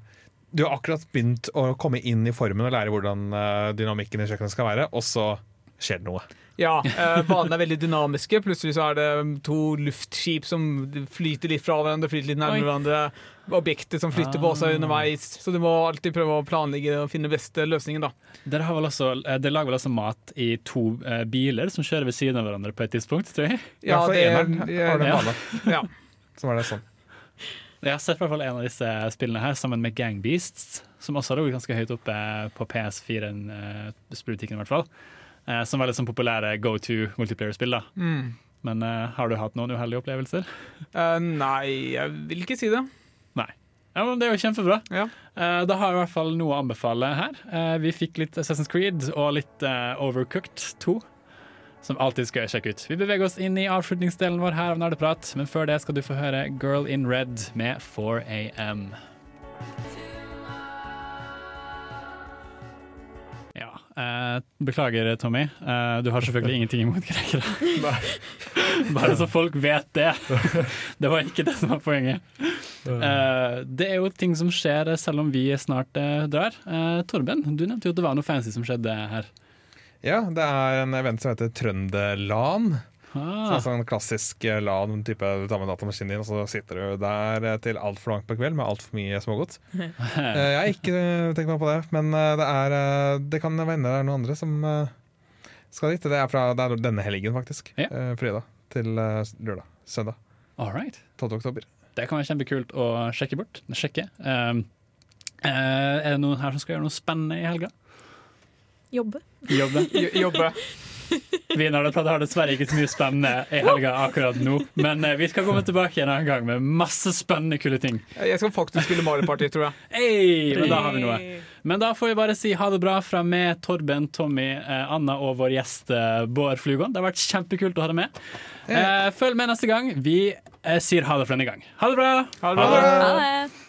du har akkurat begynt å komme inn i formen og lære hvordan uh, dynamikken i kjøkkenet skal være, og så skjer det noe. Ja, eh, banene er veldig dynamiske. Plutselig så er det to luftskip som flyter litt fra hverandre, flyter litt nærmere Oi. hverandre. Objekter som flytter på seg Ah. underveis. Så du må alltid prøve å planlegge og finne beste løsningen, da. Dere, har vel også, eh, dere lager vel altså mat i to eh, biler som kjører ved siden av hverandre på et tidspunkt, tror jeg? Ja, det- er det ja. Ja. Så var det sånn. Jeg har sett i hvert fall en av disse spillene her sammen med Gang Beasts, som også har ligget ganske høyt oppe på PS4-spillbutikken i hvert fall. Eh, som var litt sånn populære go to multiplayer-spill. da. Mm. Men eh, har du hatt noen uheldige opplevelser? Eh, nei, jeg vil ikke si det. Nei. Ja, men Det er jo kjempebra. Ja. Eh, da har jeg i hvert fall noe å anbefale her. Eh, vi fikk litt Assassin's Creed og litt Overcooked 2. Som alltid skal jeg sjekke ut. Vi beveger oss inn i avslutningsdelen vår her av Nerdeprat, men før det skal du få høre Girl in Red med 4AM. Eh, beklager Tommy. Eh, du har selvfølgelig ingenting imot grekere. Bare så folk vet det. Det var ikke det som var poenget. Eh, det er jo ting som skjer selv om vi snart eh, drar. Eh, Torben, du nevnte jo at det var noe fancy som skjedde her. Ja, det er en event som heter Trøndelan. Ah. Så sånn klassisk la den type tar med datamaskinen din, og så sitter du der eh, til altfor langt på kveld med altfor mye smågodt. Eh, Jeg har ikke eh, tenkt meg på det, men eh, det, er, eh, det kan hende det er noen andre som eh, skal dit. Det er fra det er denne helgen, faktisk. Ja. Fredag til eh, lørdag. Søndag. All right. 12. oktober. Det kan være kjempekult å sjekke bort. Sjekke. Um, eh, er det noen her som skal gjøre noe spennende i helga? Jobbe. Jobbe. Jobbe. Vi har dessverre ikke så mye spennende i helga akkurat nå, men eh, vi skal komme tilbake en annen gang med masse spennende, kule ting. Jeg skal faktisk spille Mario Party, tror jeg. Hey, men da har vi noe. Men da får vi bare si ha det bra fra meg, Torben, Tommy, eh, Anna og vår gjest eh, Bård Flugon. Det har vært kjempekult å ha deg med. Eh, følg med neste gang. Vi sier ha det for denne gang. Ha det bra! Ha det bra. Ha det.